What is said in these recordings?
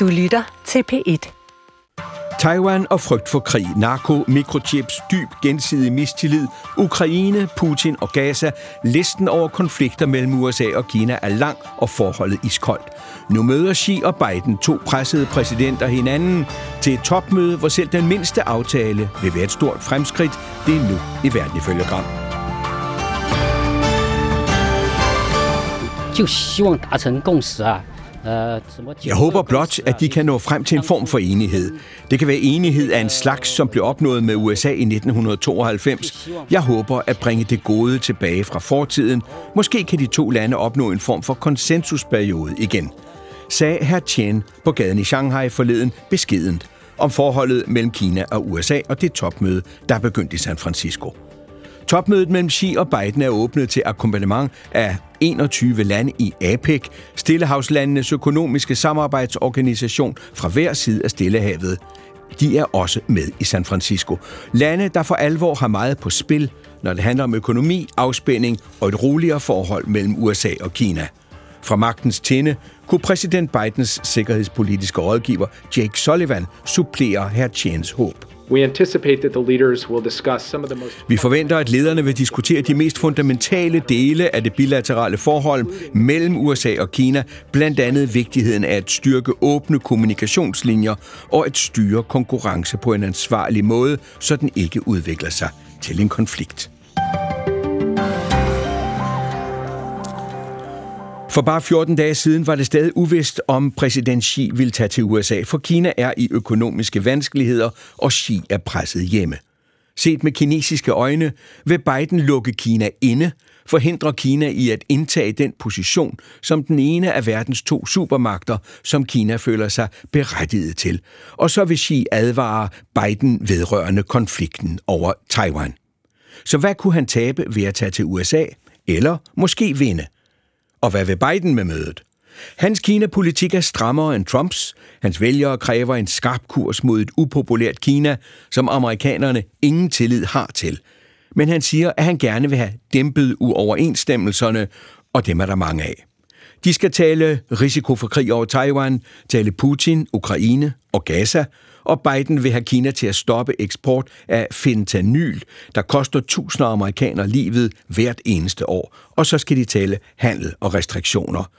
Du lytter til P1. Taiwan og frygt for krig, narko, mikrochips, dyb gensidig mistillid, Ukraine, Putin og Gaza. Listen over konflikter mellem USA og Kina er lang og forholdet iskoldt. Nu møder Xi og Biden to pressede præsidenter hinanden til et topmøde, hvor selv den mindste aftale vil være et stort fremskridt. Det er nu i verden ifølge Gram. 就希望达成共识啊。 jeg håber blot, at de kan nå frem til en form for enighed. Det kan være enighed af en slags, som blev opnået med USA i 1992. Jeg håber at bringe det gode tilbage fra fortiden. Måske kan de to lande opnå en form for konsensusperiode igen, sagde herr Chen på gaden i Shanghai forleden beskedent om forholdet mellem Kina og USA og det topmøde, der er begyndt i San Francisco. Topmødet mellem Xi og Biden er åbnet til akkompagnement af 21 lande i APEC, Stillehavslandenes økonomiske samarbejdsorganisation fra hver side af Stillehavet. De er også med i San Francisco. Lande, der for alvor har meget på spil, når det handler om økonomi, afspænding og et roligere forhold mellem USA og Kina. Fra magtens tinde kunne præsident Bidens sikkerhedspolitiske rådgiver Jake Sullivan supplere herr Chens håb. We anticipate that the leaders will discuss some of the most Vi forventer, at lederne vil diskutere de mest fundamentale dele af det bilaterale forhold mellem USA og Kina, blandt andet vigtigheden af at styrke åbne kommunikationslinjer og at styre konkurrence på en ansvarlig måde, så den ikke udvikler sig til en konflikt. For bare 14 dage siden var det stadig uvist, om præsident Xi ville tage til USA, for Kina er i økonomiske vanskeligheder, og Xi er presset hjemme. Set med kinesiske øjne vil Biden lukke Kina inde, forhindre Kina i at indtage den position som den ene af verdens to supermagter, som Kina føler sig berettiget til. Og så vil Xi advare Biden vedrørende konflikten over Taiwan. Så hvad kunne han tabe ved at tage til USA, eller måske vinde? Og hvad vil Biden med mødet? Hans Kina-politik er strammere end Trumps. Hans vælgere kræver en skarp kurs mod et upopulært Kina, som amerikanerne ingen tillid har til. Men han siger, at han gerne vil have dæmpet uoverensstemmelserne, og dem er der mange af. De skal tale risiko for krig over Taiwan, tale Putin, Ukraine og Gaza, og Biden vil have Kina til at stoppe eksport af fentanyl, der koster tusinder af amerikanere livet hvert eneste år. Og så skal de tale handel og restriktioner.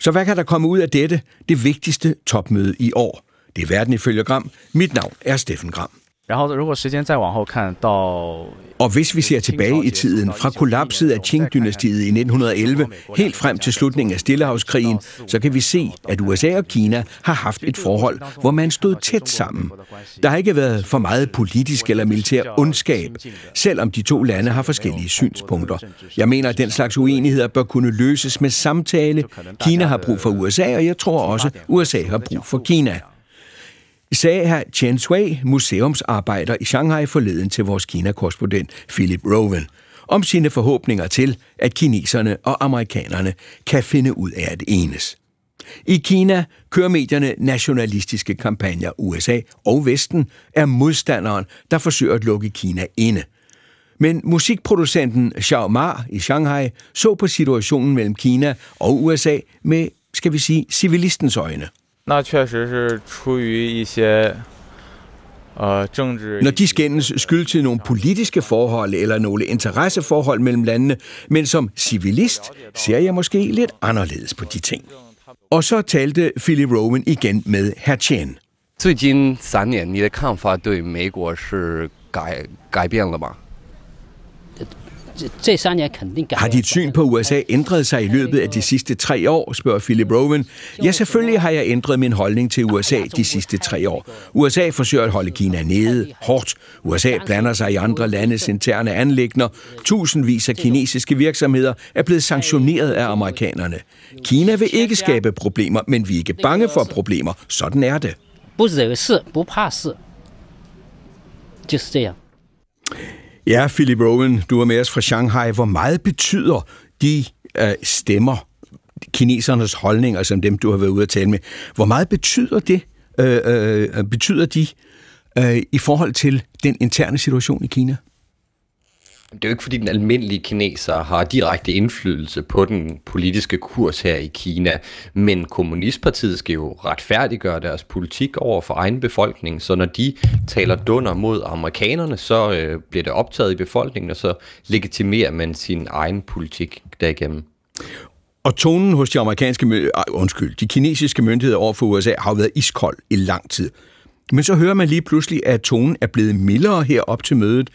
Så hvad kan der komme ud af dette, det vigtigste topmøde i år? Det er verden ifølge Gram. Mit navn er Steffen Gram. 然后，如果时间再往后看到 Og hvis vi ser tilbage i tiden fra kollapset af Qing-dynastiet i 1911 helt frem til slutningen af Stillehavskrigen, så kan vi se, at USA og Kina har haft et forhold, hvor man stod tæt sammen. Der har ikke været for meget politisk eller militær ondskab, selvom de to lande har forskellige synspunkter. Jeg mener, at den slags uenigheder bør kunne løses med samtale. Kina har brug for USA, og jeg tror også, at USA har brug for Kina sagde her Chen Shui, museumsarbejder i Shanghai forleden til vores Kina-korrespondent Philip Rowan, om sine forhåbninger til, at kineserne og amerikanerne kan finde ud af at enes. I Kina kører medierne nationalistiske kampagner. USA og Vesten er modstanderen, der forsøger at lukke Kina inde. Men musikproducenten Xiao Ma i Shanghai så på situationen mellem Kina og USA med, skal vi sige, civilistens øjne. 那确实是出于一些呃政治 Når de skændes skyld til nogle politiske forhold eller nogle interesseforhold mellem landene, men som civilist ser jeg måske lidt anderledes på de ting. Og så talte Philip Rowan igen med herr Chen. 最近三年，你的看法对美国是改改变了吗？ 这这三年肯定改 Har dit syn på USA ændret sig i løbet af de sidste tre år, spørger Philip Rowan. Ja, selvfølgelig har jeg ændret min holdning til USA de sidste tre år. USA forsøger at holde Kina nede, hårdt. USA blander sig i andre landes interne anlægner. Tusindvis af kinesiske virksomheder er blevet sanktioneret af amerikanerne. Kina vil ikke skabe problemer, men vi er ikke bange for problemer. Sådan er det. 不惹事不怕事，就是这样。 Ja, Philip Rowan, du er med os fra Shanghai. Hvor meget betyder de øh, stemmer, kinesernes holdninger, som dem, du har været ude at tale med, hvor meget betyder det, øh, øh, øh betyder de øh, i forhold til den interne situation i Kina? Det er jo ikke, fordi den almindelige kineser har direkte indflydelse på den politiske kurs her i Kina, men Kommunistpartiet skal jo retfærdiggøre deres politik over for egen befolkning, så når de taler dunder mod amerikanerne, så øh, bliver det optaget i befolkningen, og så legitimerer man sin egen politik derigennem. Og tonen hos de amerikanske, undskyld, de kinesiske myndigheder over for USA har jo været iskold i lang tid. Men så hører man lige pludselig, at tonen er blevet mildere her op til mødet.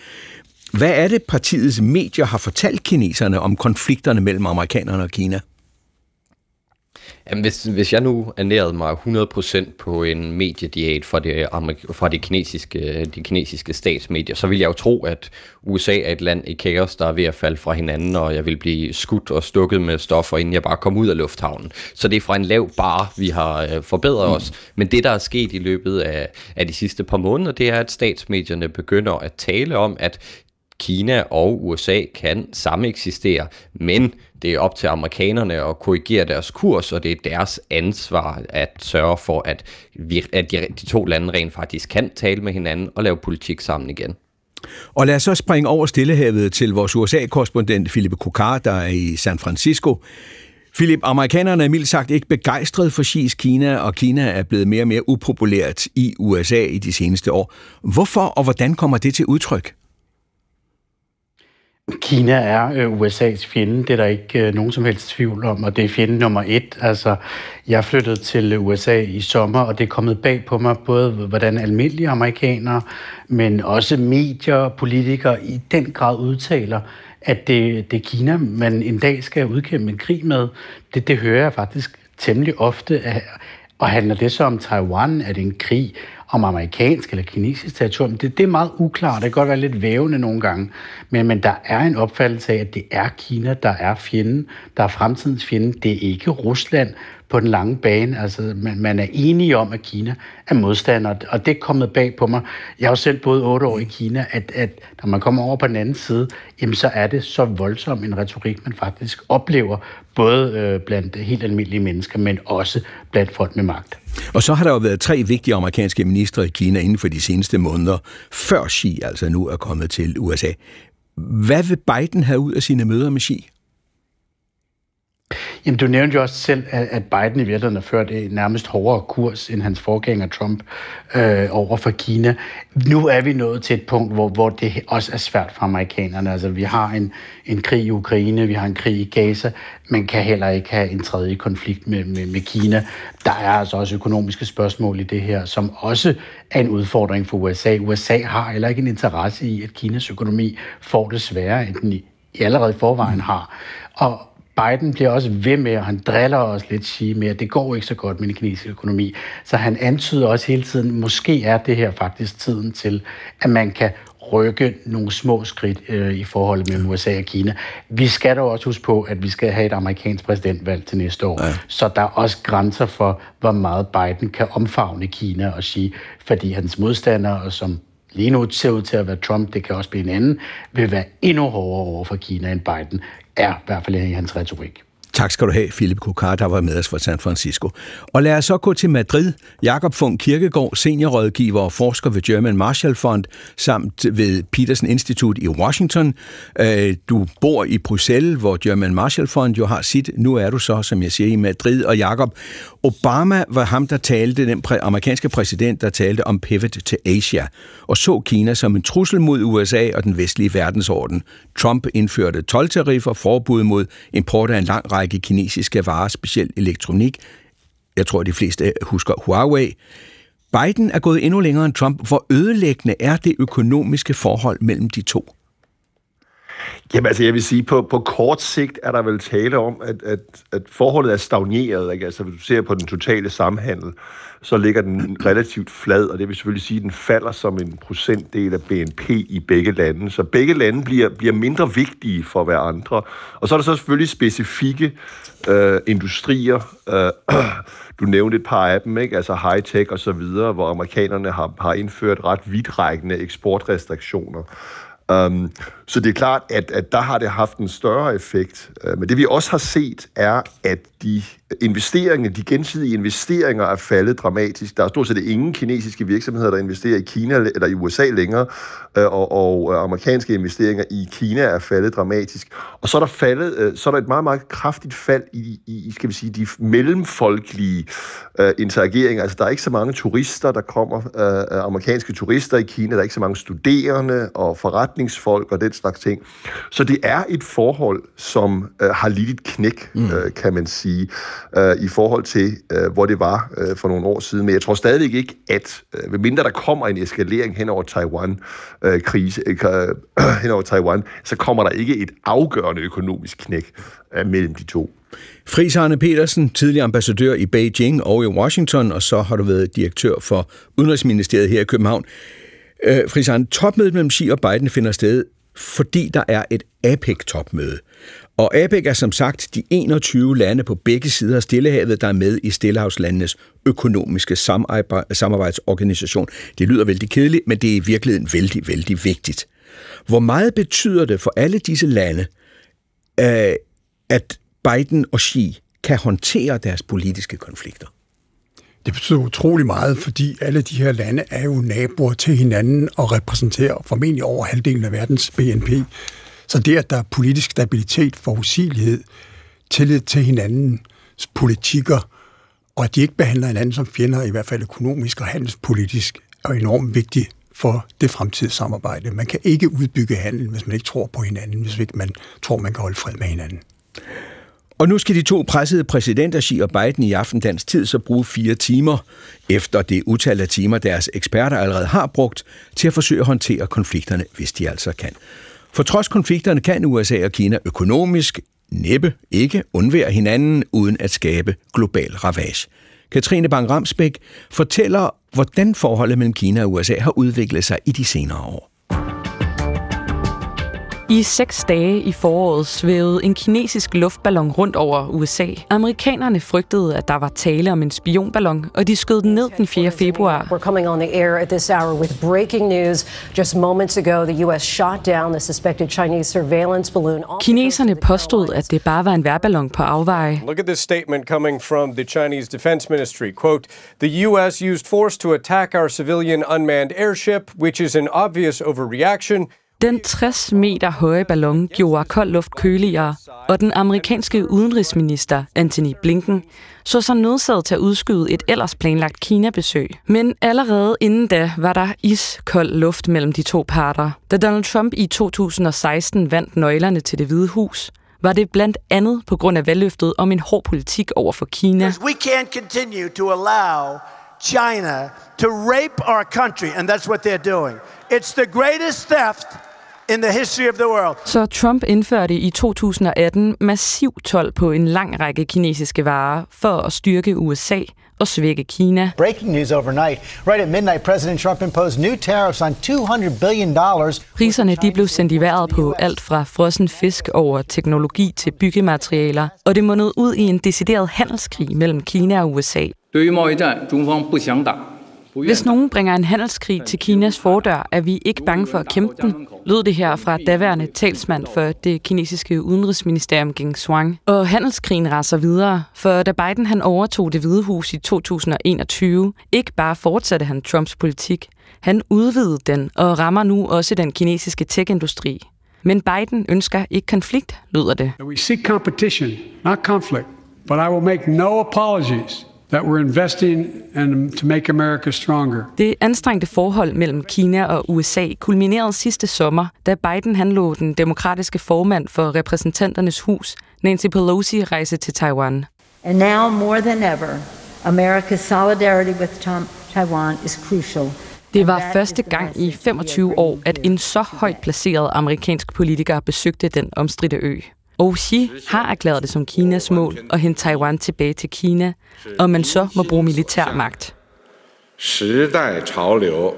Hvad er det, partiets medier har fortalt kineserne om konflikterne mellem amerikanerne og Kina? Jamen, hvis, hvis jeg nu ernærede mig 100% på en mediediat fra det, fra det kinesiske, de kinesiske statsmedier, så vil jeg jo tro, at USA er et land i kaos, der er ved at falde fra hinanden, og jeg vil blive skudt og stukket med stoffer, inden jeg bare kommer ud af lufthavnen. Så det er fra en lav bar, vi har øh, forbedret mm. os. Men det, der er sket i løbet af, af de sidste par måneder, det er, at statsmedierne begynder at tale om, at Kina og USA kan sameksistere, men det er op til amerikanerne at korrigere deres kurs, og det er deres ansvar at sørge for, at, vi, at de, de to lande rent faktisk kan tale med hinanden og lave politik sammen igen. Og lad os så springe over Stillehavet til vores USA-korrespondent Philippe Kokar, der er i San Francisco. Philip, amerikanerne er mildt sagt ikke begejstret for Xi's Kina, og Kina er blevet mere og mere upopulært i USA i de seneste år. Hvorfor og hvordan kommer det til udtryk? Kina er øh, USA's fjende, det er der ikke øh, nogen som helst tvivl om, og det er fjende nummer et. Altså, jeg flyttede til øh, USA i sommer, og det er kommet bag på mig, både hvordan almindelige amerikanere, men også medier og politikere i den grad udtaler, at det, det er Kina, man en dag skal udkæmpe en krig med. Det, det hører jeg faktisk temmelig ofte. Og handler det så om Taiwan? Er det en krig om amerikansk eller kinesisk territorium? Det, det er meget uklart. Det kan godt være lidt vævende nogle gange. Men, men der er en opfattelse af, at det er Kina, der er fjenden. Der er fremtidens fjende. Det er ikke Rusland på den lange bane. Altså, man, man er enige om, at Kina er modstander, og det er kommet bag på mig. Jeg har jo selv boet otte år i Kina, at, at når man kommer over på den anden side, jamen, så er det så voldsom en retorik, man faktisk oplever, både øh, blandt helt almindelige mennesker, men også blandt folk med magt. Og så har der jo været tre vigtige amerikanske ministre i Kina inden for de seneste måneder, før Xi altså nu er kommet til USA. Hvad vil Biden have ud af sine møder med Xi? Jamen, du nævnte jo også selv, at Biden i virkeligheden har ført en nærmest hårdere kurs end hans forgænger Trump øh, over for Kina. Nu er vi nået til et punkt, hvor, hvor det også er svært for amerikanerne. Altså, vi har en, en krig i Ukraine, vi har en krig i Gaza. Man kan heller ikke have en tredje konflikt med, med, med Kina. Der er altså også økonomiske spørgsmål i det her, som også er en udfordring for USA. USA har heller ikke en interesse i, at Kinas økonomi får det sværere, end den i, i allerede i forvejen har. Og Biden bliver også ved med, og han driller os lidt sige med, at det går ikke så godt med den kinesiske økonomi. Så han antyder også hele tiden, måske er det her faktisk tiden til, at man kan rykke nogle små skridt øh, i forhold mellem USA og Kina. Vi skal dog også huske på, at vi skal have et amerikansk præsidentvalg til næste år. Ja. Så der er også grænser for, hvor meget Biden kan omfavne Kina og sige, fordi hans modstandere, som lige nu ser ud til at være Trump, det kan også blive en anden, vil være endnu hårdere over for Kina end Biden er i hvert fald i hans retorik. Tak skal du have, Philip Kukar, der var med os fra San Francisco. Og lad os så gå til Madrid. Jakob Funk Kirkegaard, seniorrådgiver og forsker ved German Marshall Fund, samt ved Peterson Institute i Washington. Øh, du bor i Bruxelles, hvor German Marshall Fund jo har sit. Nu er du så, som jeg siger, i Madrid. Og Jakob, Obama var ham, der talte, den amerikanske præsident, der talte om pivot til Asia, og så Kina som en trussel mod USA og den vestlige verdensorden. Trump indførte 12-tariffer, forbud mod import af en lang række række kinesiske varer, specielt elektronik. Jeg tror, de fleste husker Huawei. Biden er gået endnu længere end Trump. Hvor ødelæggende er det økonomiske forhold mellem de to? Jamen altså, jeg vil sige, på, på kort sigt er der vel tale om, at, at, at forholdet er stagneret. Ikke? Altså, hvis du ser på den totale samhandel, så ligger den relativt flad, og det vil selvfølgelig sige, at den falder som en procentdel af BNP i begge lande. Så begge lande bliver, bliver mindre vigtige for hver andre. Og så er der så selvfølgelig specifikke øh, industrier. Øh, du nævnte et par af dem, ikke? altså high-tech og så videre, hvor amerikanerne har, har indført ret vidtrækkende eksportrestriktioner. Um, så det er klart, at, at der har det haft en større effekt. Uh, men det vi også har set, er, at de investeringerne, de gensidige investeringer er faldet dramatisk. Der er stort set ingen kinesiske virksomheder, der investerer i Kina eller i USA længere, øh, og, og amerikanske investeringer i Kina er faldet dramatisk. Og så er der faldet, øh, så er der et meget, meget kraftigt fald i, i skal vi sige, de mellemfolkelige uh, interageringer. Altså, der er ikke så mange turister, der kommer, uh, amerikanske turister i Kina, der er ikke så mange studerende og forretningsfolk og den slags ting. Så det er et forhold, som uh, har lidt et knæk, mm. uh, kan man sige øh, i forhold til, øh, hvor det var øh, for nogle år siden. Men jeg tror stadig ikke, at øh, medmindre der kommer en eskalering hen over Taiwan-krise, øh, øh, hen over Taiwan, så kommer der ikke et afgørende økonomisk knæk øh, mellem de to. Fris Arne Petersen, tidligere ambassadør i Beijing og i Washington, og så har du været direktør for Udenrigsministeriet her i København. Øh, Fris Arne, topmødet mellem Xi og Biden finder sted, fordi der er et APEC-topmøde. Og APEC er som sagt de 21 lande på begge sider af Stillehavet, der er med i Stillehavslandenes økonomiske samarbejdsorganisation. Det lyder vældig kedeligt, men det er i virkeligheden vældig, vældig vigtigt. Hvor meget betyder det for alle disse lande, øh, at Biden og Xi kan håndtere deres politiske konflikter? Det betyder utrolig meget, fordi alle de her lande er jo naboer til hinanden og repræsenterer formentlig over halvdelen af verdens BNP. Så det, at der er politisk stabilitet, forudsigelighed, tillid til hinandens politikker, og at de ikke behandler hinanden som fjender, i hvert fald økonomisk og handelspolitisk, er enormt vigtigt for det fremtidige samarbejde. Man kan ikke udbygge handel, hvis man ikke tror på hinanden, hvis ikke man tror, man kan holde fred med hinanden. Og nu skal de to pressede præsidenter, Xi og Biden, i aftendans tid så bruge fire timer, efter det utal af timer, deres eksperter allerede har brugt, til at forsøge at håndtere konflikterne, hvis de altså kan. For trods konflikterne kan USA og Kina økonomisk næppe ikke undvære hinanden uden at skabe global ravage. Katrine Bang-Ramsbæk fortæller, hvordan forholdet mellem Kina og USA har udviklet sig i de senere år. I seks dage i foråret svævede en kinesisk luftballon rundt over USA. Amerikanerne frygtede, at der var tale om en spionballon, og de skød den ned den 4. februar. We're coming on the air at this hour with breaking news. Just moments ago, the US shot down the suspected Chinese surveillance balloon. Kineserne påstod, at det bare var en værballon på afveje. Look at this statement coming from the Chinese Defense Ministry. Quote, the US used force to attack our civilian unmanned airship, which is an obvious overreaction. Den 60 meter høje ballon gjorde kold luft køligere, og den amerikanske udenrigsminister Antony Blinken så sig nødsaget til at udskyde et ellers planlagt Kina-besøg. Men allerede inden da var der iskold luft mellem de to parter. Da Donald Trump i 2016 vandt nøglerne til det hvide hus, var det blandt andet på grund af valgløftet om en hård politik over for Kina. We can't continue to allow China to rape our country, and that's what they're doing. It's the greatest theft in the history of the world. Så Trump indførte i 2018 massiv told på en lang række kinesiske varer for at styrke USA og svække Kina. Breaking news overnight. Right at midnight, President Trump imposed new tariffs on 200 billion dollars. Priserne de blev sendt i vejret på alt fra frossen fisk over teknologi til byggematerialer, og det mundede ud i en decideret handelskrig mellem Kina og USA. 对于贸易战，中方不想打， hvis nogen bringer en handelskrig til Kinas fordør, er vi ikke bange for at kæmpe den, lød det her fra daværende talsmand for det kinesiske udenrigsministerium Geng Shuang. Og handelskrigen raser videre, for da Biden han overtog det hvide hus i 2021, ikke bare fortsatte han Trumps politik, han udvidede den og rammer nu også den kinesiske tech-industri. Men Biden ønsker ikke konflikt, lyder det. We seek competition, not conflict, but I will make no apologies that we're investing in to make America stronger. Det anstrengte forhold mellem Kina og USA kulminerede sidste sommer, da Biden han lå den demokratiske formand for repræsentanternes hus, Nancy Pelosi, rejse til Taiwan. And now more than ever, America's solidarity with Taiwan is crucial. Det var første gang i 25 år, at en så højt placeret amerikansk politiker besøgte den omstridte ø. Og Xi har erklæret det som Kinas mål at hente Taiwan tilbage til Kina, og man så må bruge militær magt. 时代潮流，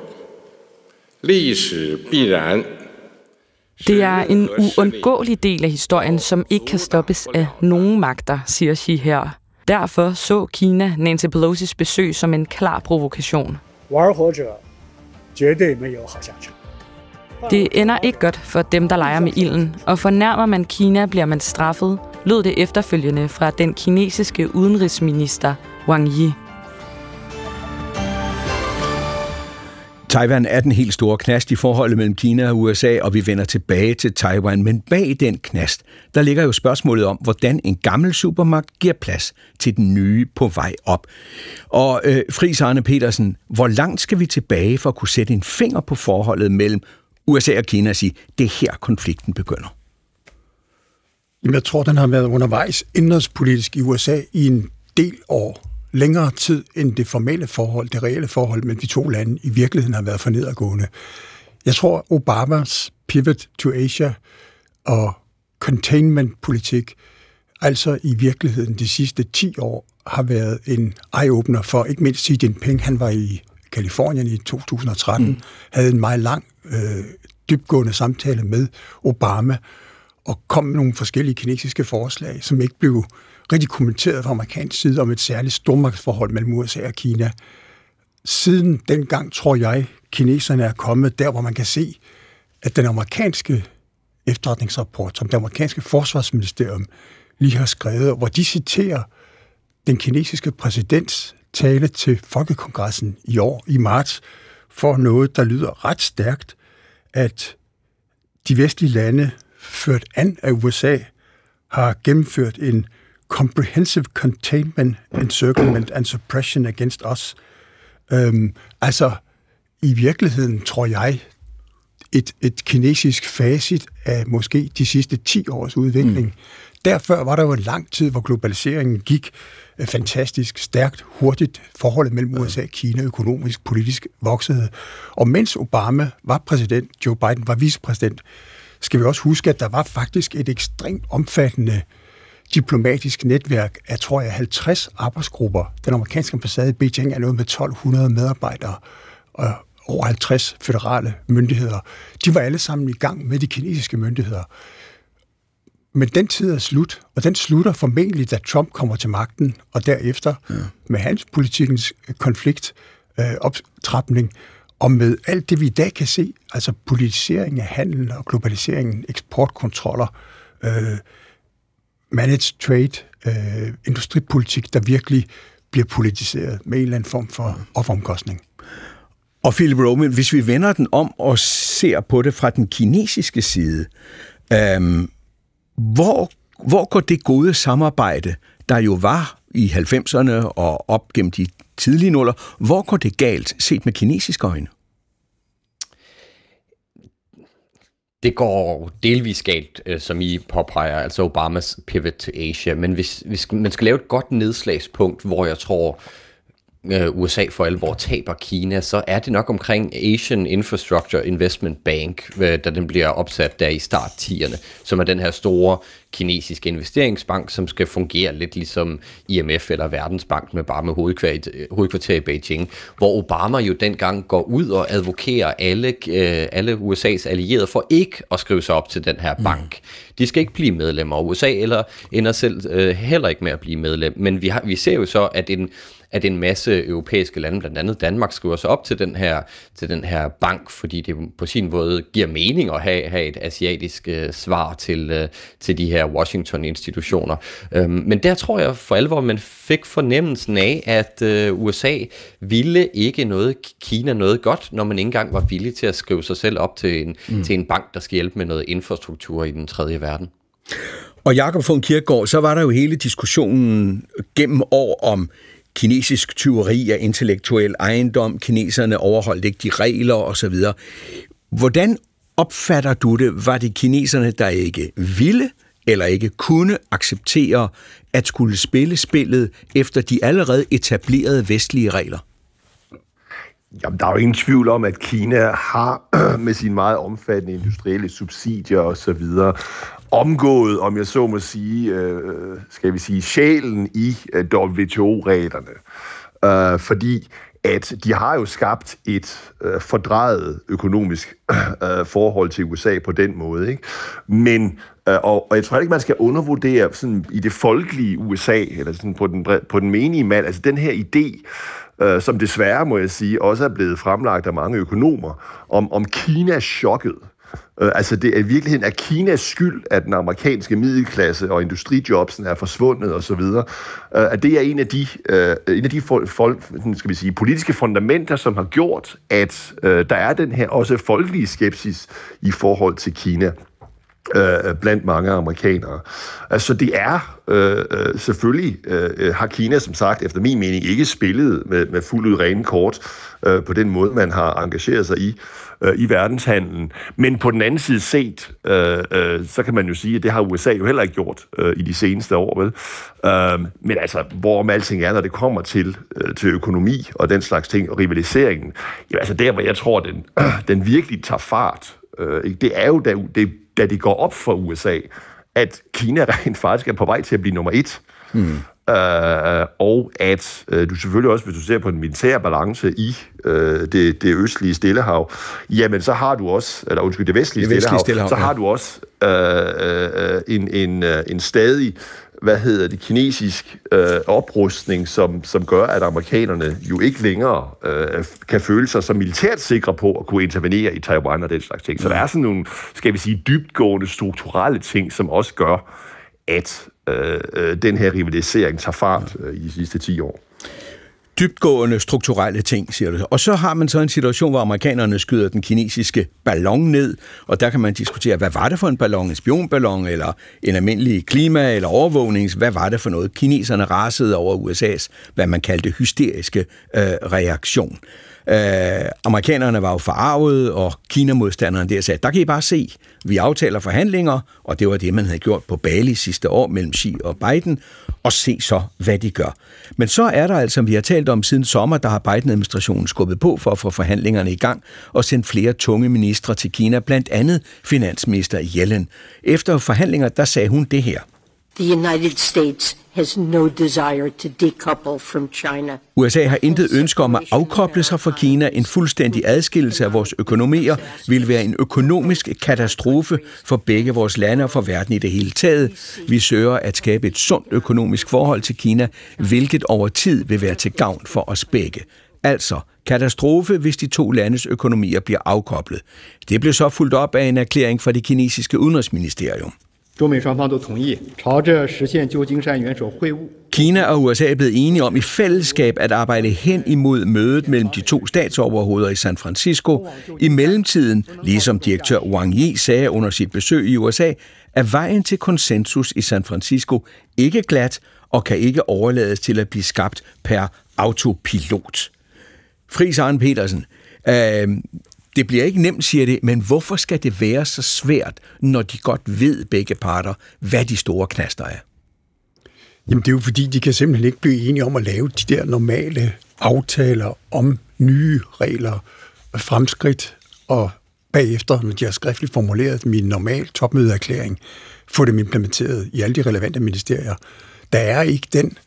历史必然。 Det er en uundgåelig del af historien, som ikke kan stoppes af nogen magter, siger Xi her. Derfor så Kina Nancy Pelosi's besøg som en klar provokation. 玩火者绝对没有好下场。 Det ender ikke godt for dem, der leger med ilden, og fornærmer man Kina, bliver man straffet, lød det efterfølgende fra den kinesiske udenrigsminister Wang Yi. Taiwan er den helt store knast i forholdet mellem Kina og USA, og vi vender tilbage til Taiwan. Men bag den knast, der ligger jo spørgsmålet om, hvordan en gammel supermagt giver plads til den nye på vej op. Og øh, Fris Arne Petersen, hvor langt skal vi tilbage for at kunne sætte en finger på forholdet mellem USA og Kina og sige, det er her konflikten begynder? Jamen, jeg tror, den har været undervejs indrigspolitisk i USA i en del år længere tid end det formelle forhold, det reelle forhold mellem de to lande i virkeligheden har været for nedadgående. Jeg tror, Obamas pivot to Asia og containment-politik, altså i virkeligheden de sidste 10 år, har været en eye-opener for ikke mindst Xi Jinping. Han var i Kalifornien i 2013, mm. havde en meget lang, øh, dybgående samtale med Obama, og kom med nogle forskellige kinesiske forslag, som ikke blev rigtig kommenteret fra amerikansk side om et særligt stormagtsforhold mellem USA og Kina. Siden dengang tror jeg, kineserne er kommet der, hvor man kan se, at den amerikanske efterretningsrapport, som det amerikanske forsvarsministerium lige har skrevet, hvor de citerer den kinesiske præsidents tale til Folkekongressen i år, i marts, for noget, der lyder ret stærkt, at de vestlige lande, ført an af USA, har gennemført en comprehensive containment, encirclement and suppression against us. Øhm, altså, i virkeligheden tror jeg, et, et kinesisk facit af måske de sidste 10 års udvikling. Mm. Derfor var der jo en lang tid, hvor globaliseringen gik øh, fantastisk stærkt, hurtigt. Forholdet mellem USA og Kina økonomisk, politisk voksede. Og mens Obama var præsident, Joe Biden var vicepræsident, skal vi også huske, at der var faktisk et ekstremt omfattende øh, diplomatisk netværk af, tror jeg, 50 arbejdsgrupper. Den amerikanske ambassade i Beijing er noget med 1200 medarbejdere og over 50 federale myndigheder. De var alle sammen i gang med de kinesiske myndigheder. Men den tid er slut, og den slutter formentlig, da Trump kommer til magten, og derefter ja. med hans politikens konflikt, øh, optrapning, og med alt det, vi i dag kan se, altså politisering af handel og globaliseringen, eksportkontroller, øh, managed trade, øh, industripolitik, der virkelig bliver politiseret med en eller anden form for offeromkostning. Og Philip Roman, hvis vi vender den om og ser på det fra den kinesiske side, øhm, hvor, hvor går det gode samarbejde, der jo var i 90'erne og op gennem de tidlige nuller, hvor går det galt set med kinesiske øjne? Det går delvis galt, øh, som I påpeger, altså Obamas pivot to Asia. Men hvis, hvis man skal lave et godt nedslagspunkt, hvor jeg tror, øh, USA for alvor taber Kina, så er det nok omkring Asian Infrastructure Investment Bank, øh, da den bliver opsat der i start 10'erne, som er den her store kinesiske investeringsbank, som skal fungere lidt ligesom IMF eller Verdensbank, med bare med hovedkvarter, i Beijing, hvor Obama jo dengang går ud og advokerer alle, øh, alle USA's allierede for ikke at skrive sig op til den her bank. Mm. De skal ikke blive medlemmer, og USA eller ender selv øh, heller ikke med at blive medlem. Men vi, har, vi ser jo så, at en at en masse europæiske lande, blandt andet Danmark, skriver sig op til den her, til den her bank, fordi det på sin måde giver mening at have, have et asiatisk øh, svar til, øh, til de her Washington-institutioner. Øhm, men der tror jeg for alvor, man fik fornemmelsen af, at øh, USA ville ikke noget Kina noget godt, når man ikke engang var villig til at skrive sig selv op til en, mm. til en bank, der skal hjælpe med noget infrastruktur i den tredje verden. Og Jakob von Kirkegaard, så var der jo hele diskussionen gennem år om kinesisk tyveri af intellektuel ejendom, kineserne overholdt ikke de regler osv. Hvordan opfatter du det? Var det kineserne, der ikke ville eller ikke kunne acceptere at skulle spille spillet efter de allerede etablerede vestlige regler? Jamen, der er jo ingen tvivl om, at Kina har med sine meget omfattende industrielle subsidier osv omgået, om jeg så må sige, øh, øh skal vi sige, sjælen i øh, WTO-reglerne. Øh, fordi at de har jo skabt et øh, fordrejet økonomisk øh, forhold til USA på den måde. Ikke? Men, øh, og, og jeg tror ikke, man skal undervurdere sådan, i det folkelige USA, eller sådan på den, på den menige mand, altså den her idé, øh, som desværre, må jeg sige, også er blevet fremlagt af mange økonomer, om, om Kinas chokket Øh, altså det er i virkeligheden er Kinas skyld, at den amerikanske middelklasse og industrijobsen er forsvundet osv. Øh, at det er en af de, øh, en af de folk, folk, skal vi sige, politiske fundamenter, som har gjort, at øh, der er den her også folkelige skepsis i forhold til Kina øh, blandt mange amerikanere. Altså det er øh, øh, selvfølgelig, øh, har Kina som sagt efter min mening ikke spillet med, med fuldt ud rene kort øh, på den måde, man har engageret sig i øh, i verdenshandlen. Men på den anden side set, øh, øh, så kan man jo sige, at det har USA jo heller ikke gjort øh, i de seneste år. Vel? Øh, men altså, hvorom alting er, når det kommer til, øh, til økonomi og den slags ting, og rivaliseringen, ja, altså der, hvor jeg tror, den, øh, den virkelig tager fart, øh, det er jo, da det da det går op for USA, at Kina rent faktisk er på vej til at blive nummer et. Mm. Øh, og at øh, du selvfølgelig også, hvis du ser på den militære balance i øh, det, det østlige Stillehav, jamen så har du også, eller undskyld, det vestlige, det vestlige Stillehav, Stillehav, så ja. har du også øh, øh, en, en, øh, en stadig hvad hedder det, kinesisk øh, oprustning, som, som gør, at amerikanerne jo ikke længere øh, kan føle sig som militært sikre på at kunne intervenere i Taiwan og den slags ting. Så der er sådan nogle, skal vi sige, dybtgående strukturelle ting, som også gør, at øh, øh, den her rivalisering tager fart øh, i de sidste 10 år dybtgående strukturelle ting, siger du. Og så har man så en situation, hvor amerikanerne skyder den kinesiske ballon ned, og der kan man diskutere, hvad var det for en ballon? En spionballon, eller en almindelig klima- eller overvågnings? Hvad var det for noget? Kineserne rasede over USA's, hvad man kaldte hysteriske øh, reaktion. Øh, amerikanerne var jo forarvet, og Kina-modstanderne der sagde, der kan I bare se, vi aftaler forhandlinger, og det var det, man havde gjort på Bali sidste år mellem Xi og Biden, og se så, hvad de gør. Men så er der altså, som vi har talt om siden sommer, der har Biden-administrationen skubbet på for at få forhandlingerne i gang og sendt flere tunge ministre til Kina, blandt andet finansminister Yellen. Efter forhandlinger, der sagde hun det her. The United States has no desire to decouple from China. USA har intet ønske om at afkoble sig fra Kina. En fuldstændig adskillelse af vores økonomier vil være en økonomisk katastrofe for begge vores lande og for verden i det hele taget. Vi søger at skabe et sundt økonomisk forhold til Kina, hvilket over tid vil være til gavn for os begge. Altså katastrofe, hvis de to landes økonomier bliver afkoblet. Det blev så fuldt op af en erklæring fra det kinesiske udenrigsministerium. 中美双方都同意朝着实现旧金山元首会晤。Kina og USA er blevet enige om i fællesskab at arbejde hen imod mødet mellem de to statsoverhoveder i San Francisco. I mellemtiden, ligesom direktør Wang Yi sagde under sit besøg i USA, er vejen til konsensus i San Francisco ikke glat og kan ikke overlades til at blive skabt per autopilot. Fris Arne Petersen, øh, det bliver ikke nemt, siger det, men hvorfor skal det være så svært, når de godt ved begge parter, hvad de store knaster er? Jamen det er jo fordi, de kan simpelthen ikke blive enige om at lave de der normale aftaler om nye regler, fremskridt, og bagefter, når de har skriftligt formuleret min normal topmødeerklæring, få dem implementeret i alle de relevante ministerier. Der er ikke den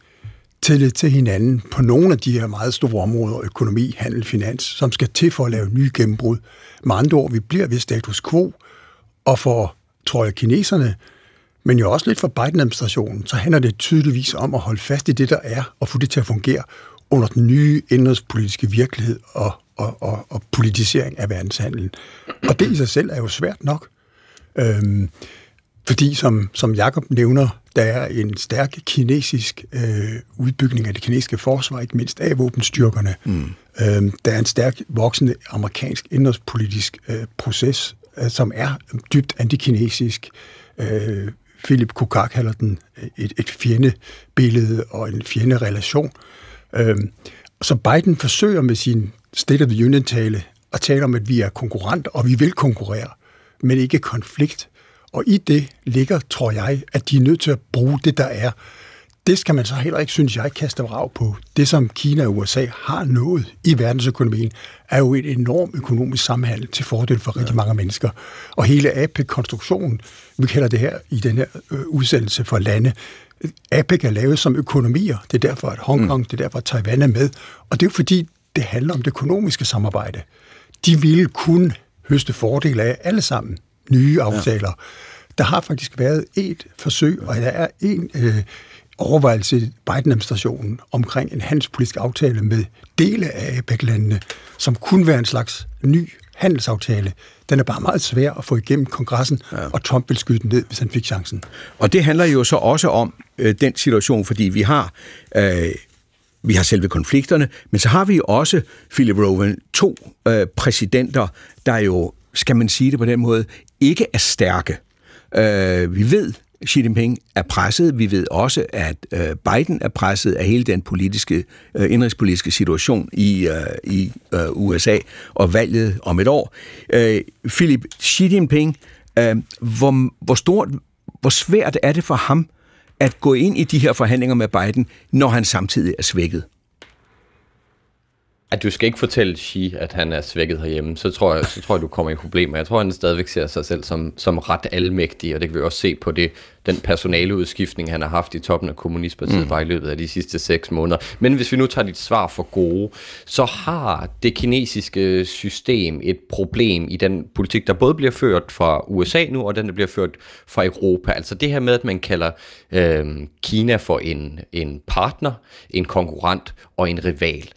tillid til hinanden på nogle af de her meget store områder, økonomi, handel, finans, som skal til for at lave nye gennembrud. Med andre ord, vi bliver ved status quo, og for, tror jeg, kineserne, men jo også lidt for Biden-administrationen, så handler det tydeligvis om at holde fast i det, der er, og få det til at fungere under den nye indrigspolitiske virkelighed og, og, og, og politisering af verdenshandlen. Og det i sig selv er jo svært nok. Øhm, fordi, som, som Jakob nævner, der er en stærk kinesisk øh, udbygning af det kinesiske forsvar, ikke mindst af våbenstyrkerne. Mm. Øhm, der er en stærk voksende amerikansk indrigspolitisk øh, proces, øh, som er dybt antikinesisk. Øh, Philip Kukak kalder den et, et fjendebillede og en fjenderelation. Øhm, så Biden forsøger med sin State of the Union-tale at tale om, at vi er konkurrenter, og vi vil konkurrere, men ikke konflikt. Og i det ligger, tror jeg, at de er nødt til at bruge det, der er. Det skal man så heller ikke, synes jeg, kaste rav på. Det, som Kina og USA har nået i verdensøkonomien, er jo et enormt økonomisk samhandel til fordel for rigtig mange mennesker. Og hele APEC-konstruktionen, vi kalder det her i den her øh, udsendelse for lande, APEC er lavet som økonomier. Det er derfor, at Hongkong, mm. det er derfor, at Taiwan er med. Og det er jo fordi, det handler om det økonomiske samarbejde. De ville kun høste fordele af alle sammen nye aftaler. Ja. Der har faktisk været et forsøg, og der er en, øh, overvejelse i Biden-administrationen omkring en handelspolitisk aftale med dele af APEC-landene, som kunne være en slags ny handelsaftale. Den er bare meget svær at få igennem kongressen, ja. og Trump vil skyde den ned, hvis han fik chancen. Og det handler jo så også om øh, den situation, fordi vi har øh, vi har selve konflikterne, men så har vi også, Philip Rowan, to øh, præsidenter, der jo, skal man sige det på den måde, ikke er stærke. Øh, vi ved, Xi Jinping er presset. Vi ved også, at øh, Biden er presset af hele den politiske, øh, indrigspolitiske situation i, øh, i øh, USA og valget om et år. Øh, Philip Xi Jinping, øh, hvor, hvor stort, hvor svært er det for ham at gå ind i de her forhandlinger med Biden, når han samtidig er svækket? At du skal ikke fortælle Xi, at han er svækket herhjemme, så tror jeg, så tror jeg du kommer i problemer. Jeg tror, han stadigvæk ser sig selv som, som ret almægtig, og det kan vi også se på det, den personaleudskiftning, han har haft i toppen af Kommunistpartiet mm. bare i løbet af de sidste seks måneder. Men hvis vi nu tager dit svar for gode, så har det kinesiske system et problem i den politik, der både bliver ført fra USA nu, og den, der bliver ført fra Europa. Altså det her med, at man kalder øh, Kina for en, en partner, en konkurrent og en rival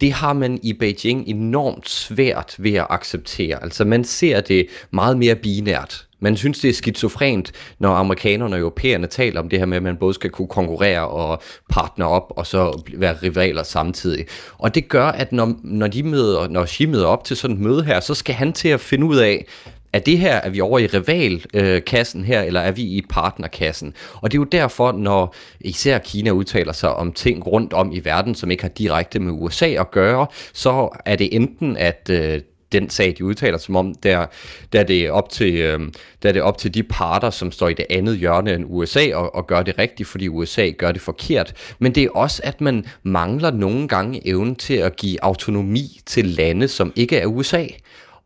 det har man i Beijing enormt svært ved at acceptere. Altså man ser det meget mere binært. Man synes, det er skizofrent, når amerikanerne og europæerne taler om det her med, at man både skal kunne konkurrere og partner op, og så være rivaler samtidig. Og det gør, at når, når de møder, når Xi møder op til sådan et møde her, så skal han til at finde ud af, er det her, er vi over i rivalkassen her, eller er vi i partnerkassen? Og det er jo derfor, når især Kina udtaler sig om ting rundt om i verden, som ikke har direkte med USA at gøre, så er det enten, at øh, den sag, de udtaler som om, der, der, det er op til, øh, der er det op til de parter, som står i det andet hjørne end USA, og, og gør det rigtigt, fordi USA gør det forkert. Men det er også, at man mangler nogle gange evnen til at give autonomi til lande, som ikke er USA.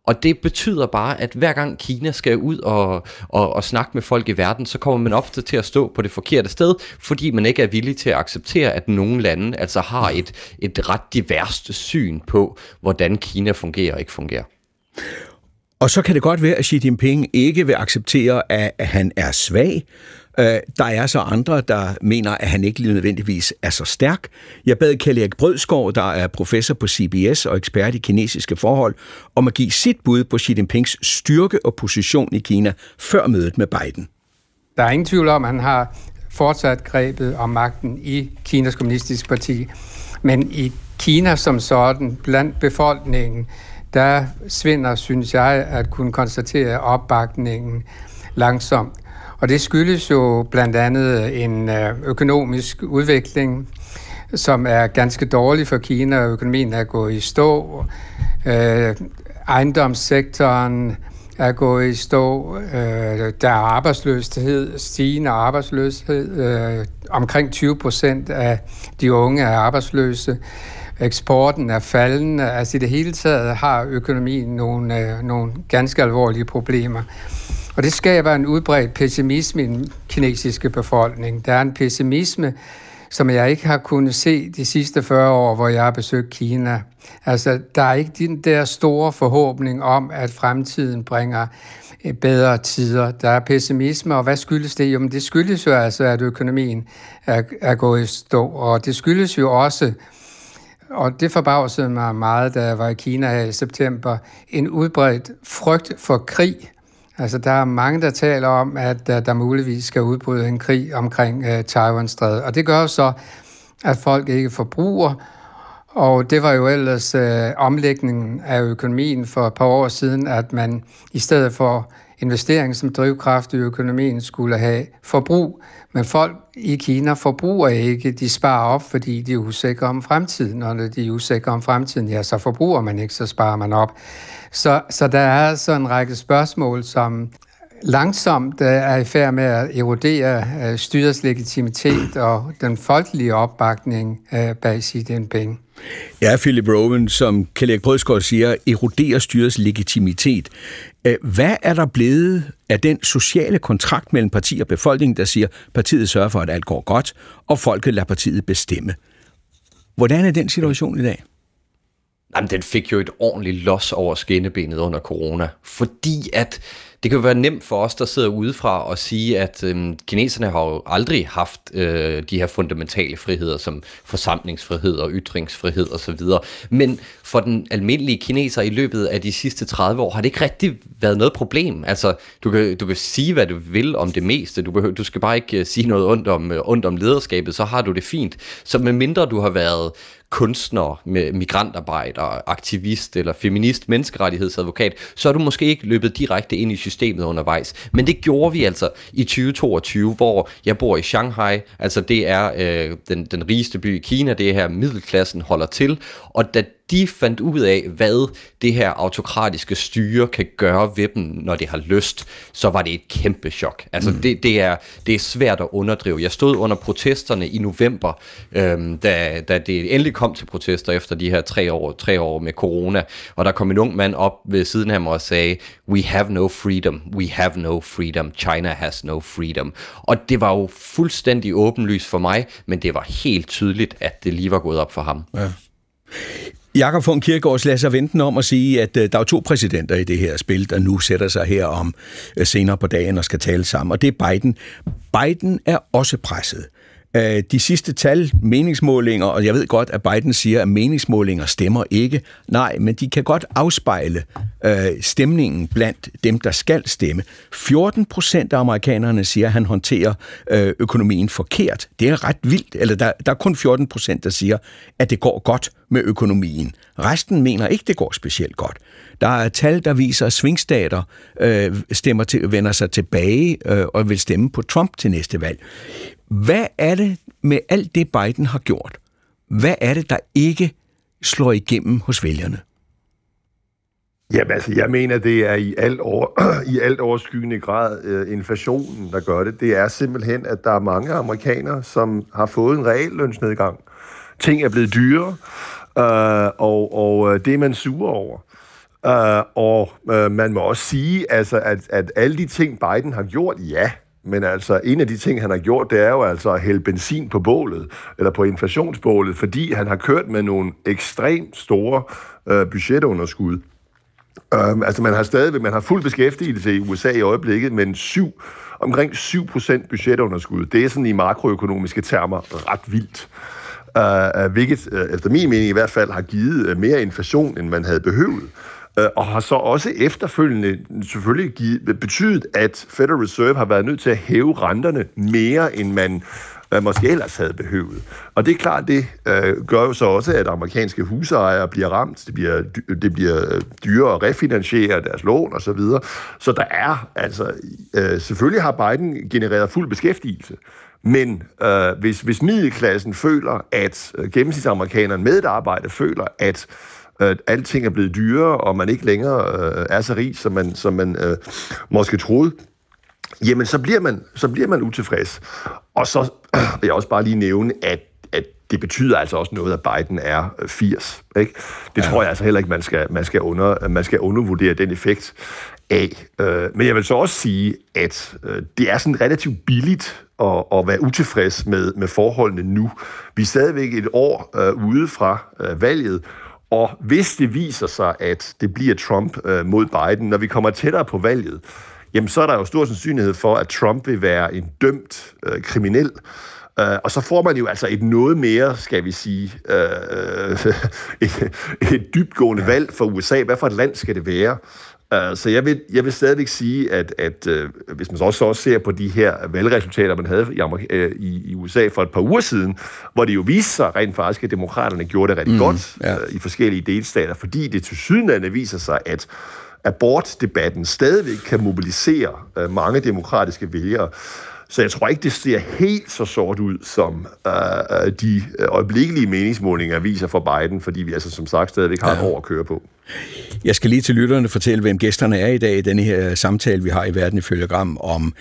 Og det betyder bare, at hver gang Kina skal ud og, og, og snakke med folk i verden, så kommer man ofte til at stå på det forkerte sted, fordi man ikke er villig til at acceptere, at nogle lande altså har et, et ret diverst syn på, hvordan Kina fungerer og ikke fungerer. Og så kan det godt være, at Xi Jinping ikke vil acceptere, at han er svag, Øh, der er så andre, der mener, at han ikke nødvendigvis er så stærk. Jeg bad Kjell Erik Brødskov, der er professor på CBS og ekspert i kinesiske forhold, om at give sit bud på Xi Jinpings styrke og position i Kina før mødet med Biden. Der er ingen tvivl om, at han har fortsat grebet om magten i Kinas kommunistiske parti. Men i Kina som sådan, blandt befolkningen, der svinder, synes jeg, at kunne konstatere opbakningen langsomt. Og det skyldes jo blandt andet øh, en øh, økonomisk udvikling, som er ganske dårlig for Kina. Økonomien er gået i stå. Øh, ejendomssektoren er gået i stå. Øh, der er arbejdsløshed, stigende arbejdsløshed. Øh, omkring 20 procent af de unge er arbejdsløse. Eksporten er faldende. Altså i det hele taget har økonomien nogle, øh, nogle ganske alvorlige problemer. Og det skaber en udbredt pessimisme i den kinesiske befolkning. Der er en pessimisme, som jeg ikke har kunnet se de sidste 40 år, hvor jeg har besøgt Kina. Altså, der er ikke den der store forhåbning om, at fremtiden bringer eh, bedre tider. Der er pessimisme, og hvad skyldes det? Jo, men det skyldes jo altså, at økonomien er, er gået i stå, og det skyldes jo også, og det forbavsede mig meget, da jeg var i Kina her i september, en udbredt frygt for krig Altså, der er mange, der taler om, at der, der muligvis skal udbryde en krig omkring øh, uh, Taiwan-strædet. Og det gør jo så, at folk ikke forbruger, og det var jo ellers uh, omlægningen af økonomien for et par år siden, at man i stedet for investering som drivkraft i økonomien skulle have forbrug. Men folk i Kina forbruger ikke, de sparer op, fordi de er usikre om fremtiden. Og når de er usikre om fremtiden, ja, så forbruger man ikke, så sparer man op. Så, så der er altså en række spørgsmål, som langsomt øh, er i færd med at erodere øh, styrets legitimitet og den folkelige opbakning øh, bag Xi Jinping. Ja, Philip Rowan, som Kjell Brødsgaard siger, eroderer styrets legitimitet. Hvad er der blevet af den sociale kontrakt mellem parti og befolkning, der siger, at partiet sørger for, at alt går godt, og folket lader partiet bestemme? Hvordan er den situation i dag? Jamen, den fik jo et ordentligt los over skinnebenet under corona, fordi at det kan jo være nemt for os, der sidder udefra og sige, at øh, kineserne har jo aldrig haft øh, de her fundamentale friheder, som forsamlingsfrihed og ytringsfrihed osv. Men for den almindelige kineser i løbet af de sidste 30 år, har det ikke rigtig været noget problem. Altså, du kan, du kan sige, hvad du vil om det meste. Du, behøver, du skal bare ikke øh, sige noget ondt om, øh, ondt om lederskabet, så har du det fint. Så med mindre du har været kunstner, med migrantarbejder, aktivist eller feminist, menneskerettighedsadvokat, så er du måske ikke løbet direkte ind i systemet undervejs. Men det gjorde vi altså i 2022, hvor jeg bor i Shanghai, altså det er øh, den, den rigeste by i Kina, det er her middelklassen holder til, og da de fandt ud af, hvad det her autokratiske styre kan gøre ved dem, når det har lyst, så var det et kæmpe chok. Altså mm. det, det, er, det er svært at underdrive. Jeg stod under protesterne i november, øhm, da, da det endelig kom til protester efter de her tre år, tre år med corona, og der kom en ung mand op ved siden af mig og sagde, we have no freedom, we have no freedom, China has no freedom. Og det var jo fuldstændig åbenlyst for mig, men det var helt tydeligt, at det lige var gået op for ham. Ja. Jakob von Kierkegaard lader sig vente om at sige, at øh, der er to præsidenter i det her spil, der nu sætter sig her om øh, senere på dagen og skal tale sammen, og det er Biden. Biden er også presset. Øh, de sidste tal, meningsmålinger, og jeg ved godt, at Biden siger, at meningsmålinger stemmer ikke. Nej, men de kan godt afspejle øh, stemningen blandt dem, der skal stemme. 14 procent af amerikanerne siger, at han håndterer øh, økonomien forkert. Det er ret vildt. Eller der, der er kun 14 procent, der siger, at det går godt med økonomien. Resten mener ikke, det går specielt godt. Der er tal, der viser, at svingstater øh, stemmer til, vender sig tilbage øh, og vil stemme på Trump til næste valg. Hvad er det med alt det, Biden har gjort? Hvad er det, der ikke slår igennem hos vælgerne? Jamen altså, jeg mener, det er i alt, over, i alt overskyggende grad øh, inflationen, der gør det. Det er simpelthen, at der er mange amerikanere, som har fået en reel lønsnedgang. Ting er blevet dyrere, øh, og, og øh, det er man sur over. Uh, og uh, man må også sige, altså, at, at alle de ting, Biden har gjort, ja, men altså, en af de ting, han har gjort, det er jo altså at hælde benzin på bålet, eller på inflationsbålet, fordi han har kørt med nogle ekstremt store øh, budgetunderskud. Um, altså, man har stadig, man har fuld beskæftigelse i USA i øjeblikket, men syv, omkring 7% budgetunderskud. Det er sådan i makroøkonomiske termer ret vildt. Uh, hvilket, uh, efter min mening i hvert fald, har givet uh, mere inflation, end man havde behøvet Øh, og har så også efterfølgende selvfølgelig givet, betydet, at Federal Reserve har været nødt til at hæve renterne mere, end man øh, måske ellers havde behøvet. Og det er klart, det øh, gør jo så også, at amerikanske husejere bliver ramt. Det bliver, det bliver øh, dyrere at refinansiere deres lån osv. Så, videre. så der er, altså, øh, selvfølgelig har Biden genereret fuld beskæftigelse, men øh, hvis, hvis middelklassen føler, at øh, gennemsnitsamerikanerne med et arbejde føler, at at alting er blevet dyrere, og man ikke længere øh, er så rig, som man, som man øh, måske troede, jamen så bliver man, så bliver man utilfreds. Og så øh, vil jeg også bare lige nævne, at at det betyder altså også noget, at Biden er 80. Øh, ikke? Det ja. tror jeg altså heller ikke, man skal, man skal, under, man skal undervurdere den effekt af. Øh, men jeg vil så også sige, at øh, det er sådan relativt billigt at, at være utilfreds med, med forholdene nu. Vi er stadigvæk et år øh, ude fra øh, valget, og hvis det viser sig, at det bliver Trump øh, mod Biden, når vi kommer tættere på valget, jamen så er der jo stor sandsynlighed for, at Trump vil være en dømt øh, kriminel. Uh, og så får man jo altså et noget mere, skal vi sige, uh, et, et dybgående valg for USA. Hvad for et land skal det være? Uh, så jeg vil, jeg vil stadigvæk sige, at, at uh, hvis man så også, også ser på de her valgresultater, man havde i, uh, i, i USA for et par uger siden, hvor det jo viste sig rent faktisk, at demokraterne gjorde det rigtig mm, godt ja. i forskellige delstater, fordi det til sydenlande viser sig, at abortdebatten stadigvæk kan mobilisere mange demokratiske vælgere. Så jeg tror ikke, det ser helt så sort ud, som uh, de øjeblikkelige meningsmålinger viser for Biden, fordi vi altså som sagt stadigvæk har ja. et år at køre på. Jeg skal lige til lytterne fortælle, hvem gæsterne er i dag i denne her samtale, vi har i Verden ifølge Gram om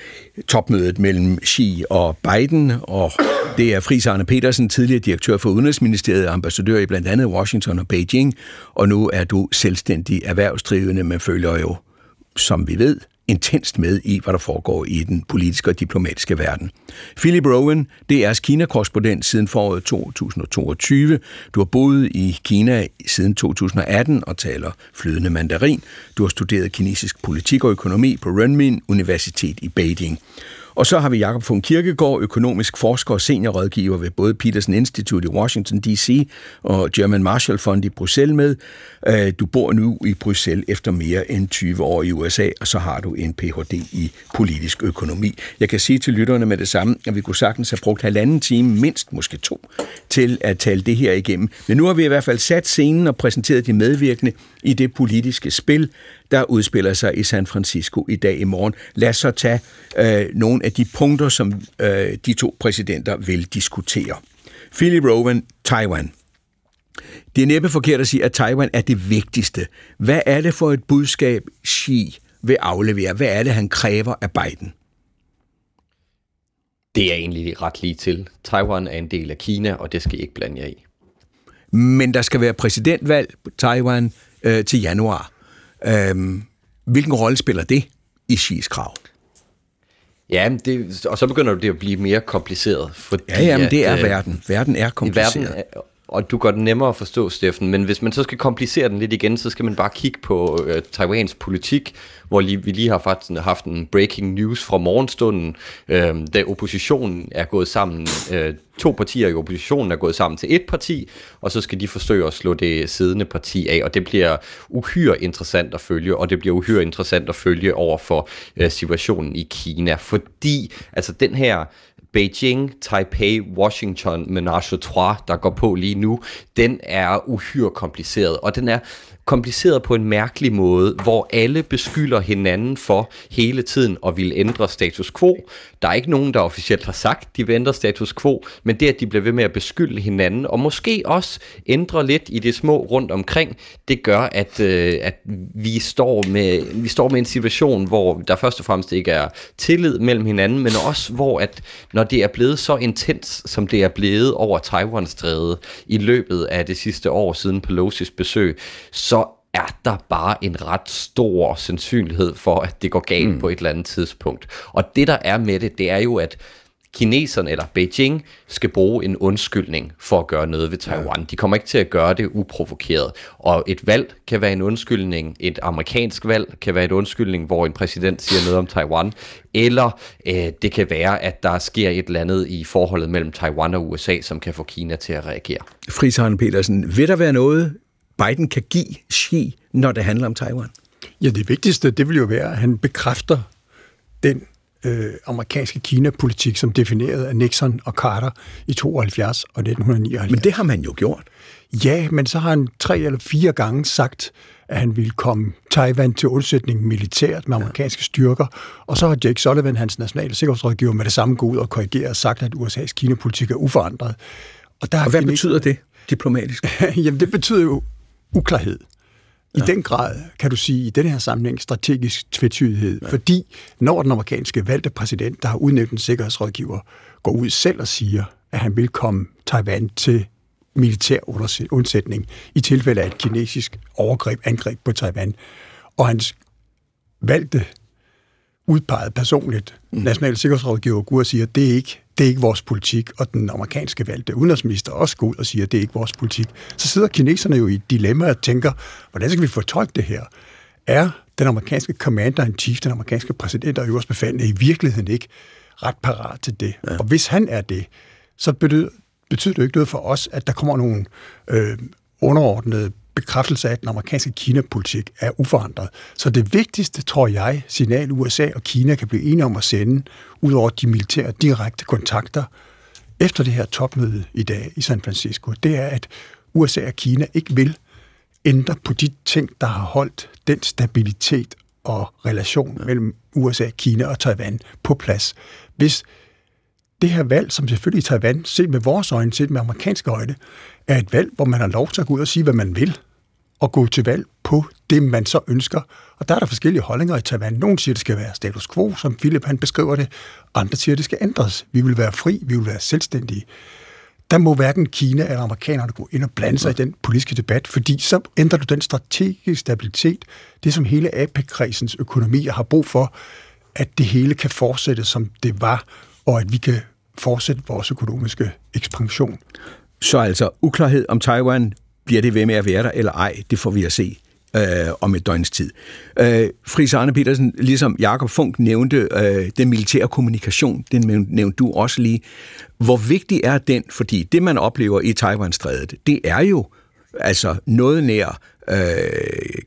topmødet mellem Xi og Biden. Og det er Friis Arne Petersen, tidligere direktør for Udenrigsministeriet, ambassadør i blandt andet Washington og Beijing. Og nu er du selvstændig erhvervsdrivende, men følger jo, som vi ved, intenst med i, hvad der foregår i den politiske og diplomatiske verden. Philip Rowan, DR's Kina-korrespondent siden foråret 2022. Du har boet i Kina siden 2018 og taler flydende mandarin. Du har studeret kinesisk politik og økonomi på Renmin Universitet i Beijing. Og så har vi Jakob von Kirkegaard, økonomisk forsker og seniorrådgiver ved både Peterson Institute i Washington D.C. og German Marshall Fund i Bruxelles med. Øh, du bor nu i Bruxelles efter mere end 20 år i USA, og så har du en Ph.D. i politisk økonomi. Jeg kan sige til lytterne med det samme, at vi kunne sagtens have brugt halvanden time, mindst måske to, til at tale det her igennem. Men nu har vi i hvert fald sat scenen og præsenteret de medvirkende i det politiske spil, der udspiller sig i San Francisco i dag i morgen. Lad os så tage øh, nogle af de punkter, som øh, de to præsidenter vil diskutere. Philip Rowan, Taiwan. Det er næppe forkert at sige, at Taiwan er det vigtigste. Hvad er det for et budskab, Xi vil aflevere? Hvad er det, han kræver af Biden? Det er egentlig ret lige til. Taiwan er en del af Kina, og det skal I ikke blande jer i. Men der skal være præsidentvalg på Taiwan øh, til januar. Øhm, hvilken rolle spiller det i Xi's krav? Ja, det, og så begynder det at blive mere kompliceret. Fordi ja, jamen, det er at, øh, verden. Verden er kompliceret. Verden er, og du gør det nemmere at forstå, Steffen, men hvis man så skal komplicere den lidt igen, så skal man bare kigge på øh, Taiwans politik, hvor lige, vi lige har faktisk haft en breaking news fra morgenstunden, øh, da oppositionen er gået sammen, øh, to partier i oppositionen er gået sammen til et parti, og så skal de forsøge at slå det siddende parti af, og det bliver uhyre interessant at følge, og det bliver uhyre interessant at følge over for øh, situationen i Kina, fordi altså den her Beijing, Taipei, Washington, Menage Trois, der går på lige nu, den er uhyre kompliceret, og den er kompliceret på en mærkelig måde, hvor alle beskylder hinanden for hele tiden at ville ændre status quo. Der er ikke nogen, der officielt har sagt, de vil ændre status quo, men det, at de bliver ved med at beskylde hinanden, og måske også ændre lidt i det små rundt omkring, det gør, at, øh, at vi, står med, vi står med en situation, hvor der først og fremmest ikke er tillid mellem hinanden, men også hvor, at når det er blevet så intens, som det er blevet over Taiwan-strædet i løbet af det sidste år siden Pelosi's besøg, så er der bare en ret stor sandsynlighed for, at det går galt mm. på et eller andet tidspunkt. Og det der er med det, det er jo, at kineserne eller Beijing skal bruge en undskyldning for at gøre noget ved Taiwan. Ja. De kommer ikke til at gøre det uprovokeret. Og et valg kan være en undskyldning, et amerikansk valg kan være en undskyldning, hvor en præsident siger noget om Taiwan, eller øh, det kan være, at der sker et eller andet i forholdet mellem Taiwan og USA, som kan få Kina til at reagere. Friis Petersen, vil der være noget, Biden kan give Xi, når det handler om Taiwan? Ja, det vigtigste, det vil jo være, at han bekræfter den øh, amerikanske Kina-politik, som defineret af Nixon og Carter i 72 og 1979. Men det har man jo gjort. Ja, men så har han tre eller fire gange sagt, at han ville komme Taiwan til undsætning militært med amerikanske ja. styrker, og så har Jake Sullivan, hans nationale sikkerhedsrådgiver, med det samme gået ud og korrigeret og sagt, at USA's Kina-politik er uforandret. Og, der og hvad betyder det diplomatisk? Jamen, det betyder jo uklarhed. I ja. den grad, kan du sige, i den her sammenhæng strategisk tvetydighed, ja. fordi når den amerikanske valgte præsident, der har udnævnt en sikkerhedsrådgiver, går ud selv og siger, at han vil komme Taiwan til militær undsætning i tilfælde af et kinesisk overgreb, angreb på Taiwan, og hans valgte udpeget personligt mm. national sikkerhedsrådgiver går og siger, at det er ikke det er ikke vores politik, og den amerikanske valgte udenrigsminister også går ud og siger, at det er ikke vores politik. Så sidder kineserne jo i et dilemma og tænker, hvordan skal vi fortolke det her? Er den amerikanske commander-in-chief, den amerikanske præsident og øverst befalende, i virkeligheden ikke ret parat til det? Ja. Og hvis han er det, så betyder, betyder det ikke noget for os, at der kommer nogle øh, underordnede bekræftelse af, at den amerikanske Kina-politik er uforandret. Så det vigtigste, tror jeg, signal USA og Kina kan blive enige om at sende, ud over de militære direkte kontakter, efter det her topmøde i dag i San Francisco, det er, at USA og Kina ikke vil ændre på de ting, der har holdt den stabilitet og relation mellem USA, Kina og Taiwan på plads. Hvis det her valg, som selvfølgelig Taiwan, set med vores øjne, set med amerikanske øjne, er et valg, hvor man har lov til at gå ud og sige, hvad man vil, og gå til valg på det, man så ønsker. Og der er der forskellige holdninger i Taiwan. Nogle siger, det skal være status quo, som Philip han beskriver det. Andre siger, det skal ændres. Vi vil være fri, vi vil være selvstændige. der må hverken Kina eller amerikanerne gå ind og blande sig i den politiske debat, fordi så ændrer du den strategiske stabilitet, det som hele APEC-kredsens økonomi har brug for, at det hele kan fortsætte, som det var, og at vi kan fortsætte vores økonomiske ekspansion. Så altså uklarhed om Taiwan, bliver det ved med at være der eller ej, det får vi at se øh, om et døgns tid. Øh, Fris Arne Petersen, ligesom Jakob Funk nævnte øh, den militære kommunikation, den nævnte du også lige. Hvor vigtig er den? Fordi det, man oplever i Taiwan-strædet, det er jo altså noget nær øh,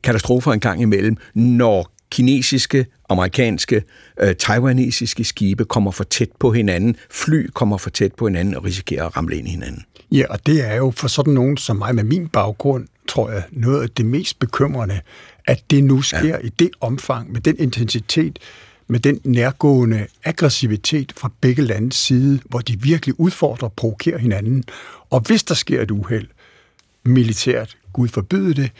katastrofer en gang imellem, når kinesiske, amerikanske, øh, taiwanesiske skibe kommer for tæt på hinanden, fly kommer for tæt på hinanden og risikerer at ramle ind i hinanden. Ja, og det er jo for sådan nogen som mig med min baggrund, tror jeg, noget af det mest bekymrende, at det nu sker ja. i det omfang, med den intensitet, med den nærgående aggressivitet fra begge landes side, hvor de virkelig udfordrer og provokerer hinanden. Og hvis der sker et uheld, militært, Gud forbyde det,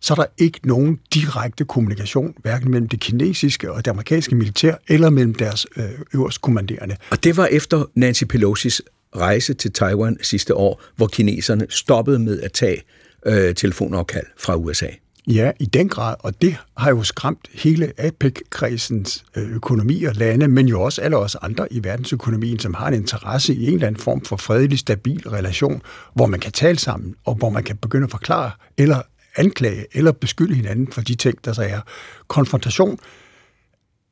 så er der ikke nogen direkte kommunikation, hverken mellem det kinesiske og det amerikanske militær, eller mellem deres øh, øverste kommanderende. Og det var efter Nancy Pelosi's rejse til Taiwan sidste år, hvor kineserne stoppede med at tage øh, telefonopkald fra USA. Ja, i den grad, og det har jo skræmt hele APEC-kredsens øh, økonomi og lande, men jo også alle os andre i verdensøkonomien, som har en interesse i en eller anden form for fredelig, stabil relation, hvor man kan tale sammen, og hvor man kan begynde at forklare eller anklage eller beskylde hinanden for de ting, der så er. Konfrontation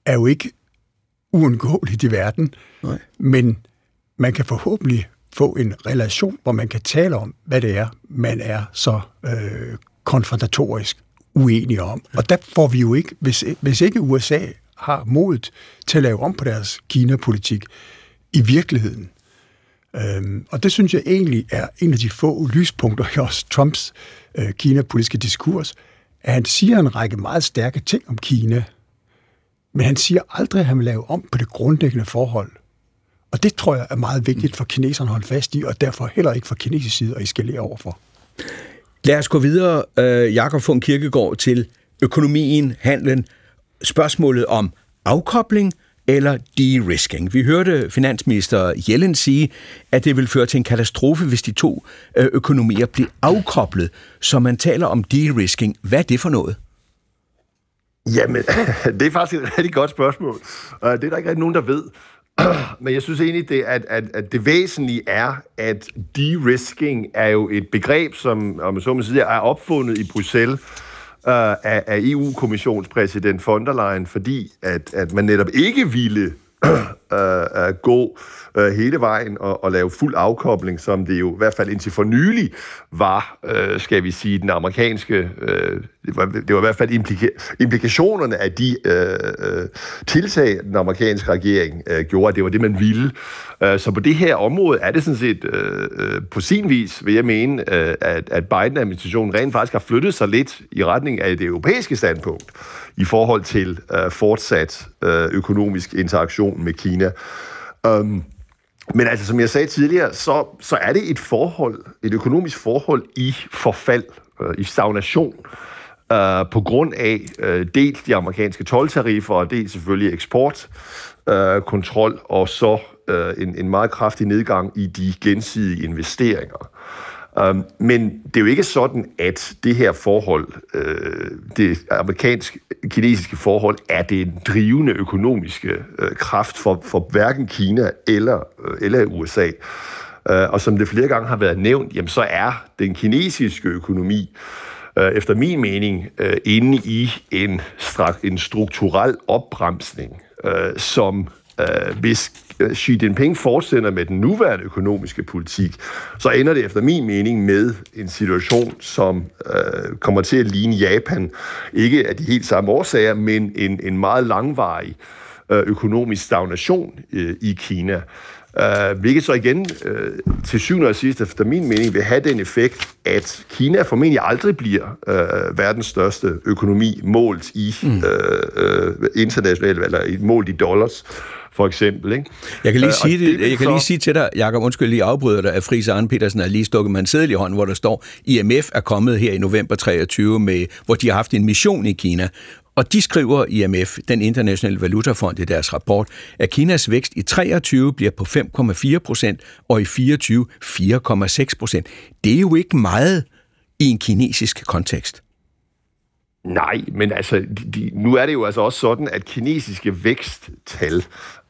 er jo ikke uundgåeligt i verden, Nej. men man kan forhåbentlig få en relation, hvor man kan tale om, hvad det er, man er så øh, konfrontatorisk uenige om. Og der får vi jo ikke, hvis, hvis ikke USA har modet til at lave om på deres Kina-politik i virkeligheden. Øhm, og det synes jeg egentlig er en af de få lyspunkter i også Trumps øh, Kina-politiske diskurs, at han siger en række meget stærke ting om Kina, men han siger aldrig, at han vil lave om på det grundlæggende forhold. Og det tror jeg er meget vigtigt for kineserne at holde fast i, og derfor heller ikke for kinesisk side at eskalere overfor. Lad os gå videre, øh, Jakob von Kirkegaard, til økonomien, handlen, spørgsmålet om afkobling eller de-risking. Vi hørte finansminister Yellen sige, at det vil føre til en katastrofe, hvis de to øh, økonomier bliver afkoblet. Så man taler om de-risking. Hvad er det for noget? Jamen, det er faktisk et rigtig godt spørgsmål. Det er der ikke rigtig nogen, der ved. Men jeg synes egentlig, det, at, at, at det væsentlige er, at de-risking er jo et begreb, som om så må sige, er opfundet i Bruxelles øh, af, af EU-kommissionspræsident von der Leyen, fordi at, at man netop ikke ville Øh, øh, gå øh, hele vejen og, og lave fuld afkobling, som det jo i hvert fald indtil for nylig var, øh, skal vi sige, den amerikanske, øh, det, var, det var i hvert fald implika- implikationerne af de øh, øh tiltag, den amerikanske regering øh, gjorde, at det var det, man ville. Øh, så på det her område er det sådan set øh, øh på sin vis, vil jeg mene, øh, at, at Biden-administrationen rent faktisk har flyttet sig lidt i retning af det europæiske standpunkt i forhold til øh, fortsat øh, økonomisk interaktion med Kina. Um, men altså, som jeg sagde tidligere, så, så er det et forhold, et økonomisk forhold i forfald, øh, i stagnation, øh, på grund af øh, dels de amerikanske tolvtariffer, og dels selvfølgelig eksportkontrol, øh, og så øh, en, en meget kraftig nedgang i de gensidige investeringer. Um, men det er jo ikke sådan, at det her forhold, øh, det amerikansk-kinesiske forhold, er det drivende økonomiske øh, kraft for, for hverken Kina eller, øh, eller USA. Uh, øh, og som det flere gange har været nævnt, jamen, så er den kinesiske økonomi øh, efter min mening øh, inde i en, en strukturel opbremsning, øh, som øh, hvis Xi Jinping fortsætter med den nuværende økonomiske politik, så ender det efter min mening med en situation, som øh, kommer til at ligne Japan. Ikke af de helt samme årsager, men en, en meget langvarig øh, økonomisk stagnation øh, i Kina. Uh, hvilket så igen uh, til syvende og sidst, efter min mening, vil have den effekt, at Kina formentlig aldrig bliver uh, verdens største økonomi målt i mm. uh, uh, internationalt, eller målt i dollars for eksempel. Ikke? Jeg kan lige, øh, sige, det, det, jeg kan så... lige sige til dig, Jacob, undskyld lige afbryder dig, at Friis Arne Petersen har lige stukket med en seddel i hånden, hvor der står, IMF er kommet her i november 23, med, hvor de har haft en mission i Kina, Og de skriver IMF, den internationale valutafond, i deres rapport, at Kinas vækst i 23 bliver på 5,4 procent, og i 24 4,6 procent. Det er jo ikke meget i en kinesisk kontekst. Nej, men altså, de, nu er det jo altså også sådan, at kinesiske væksttal,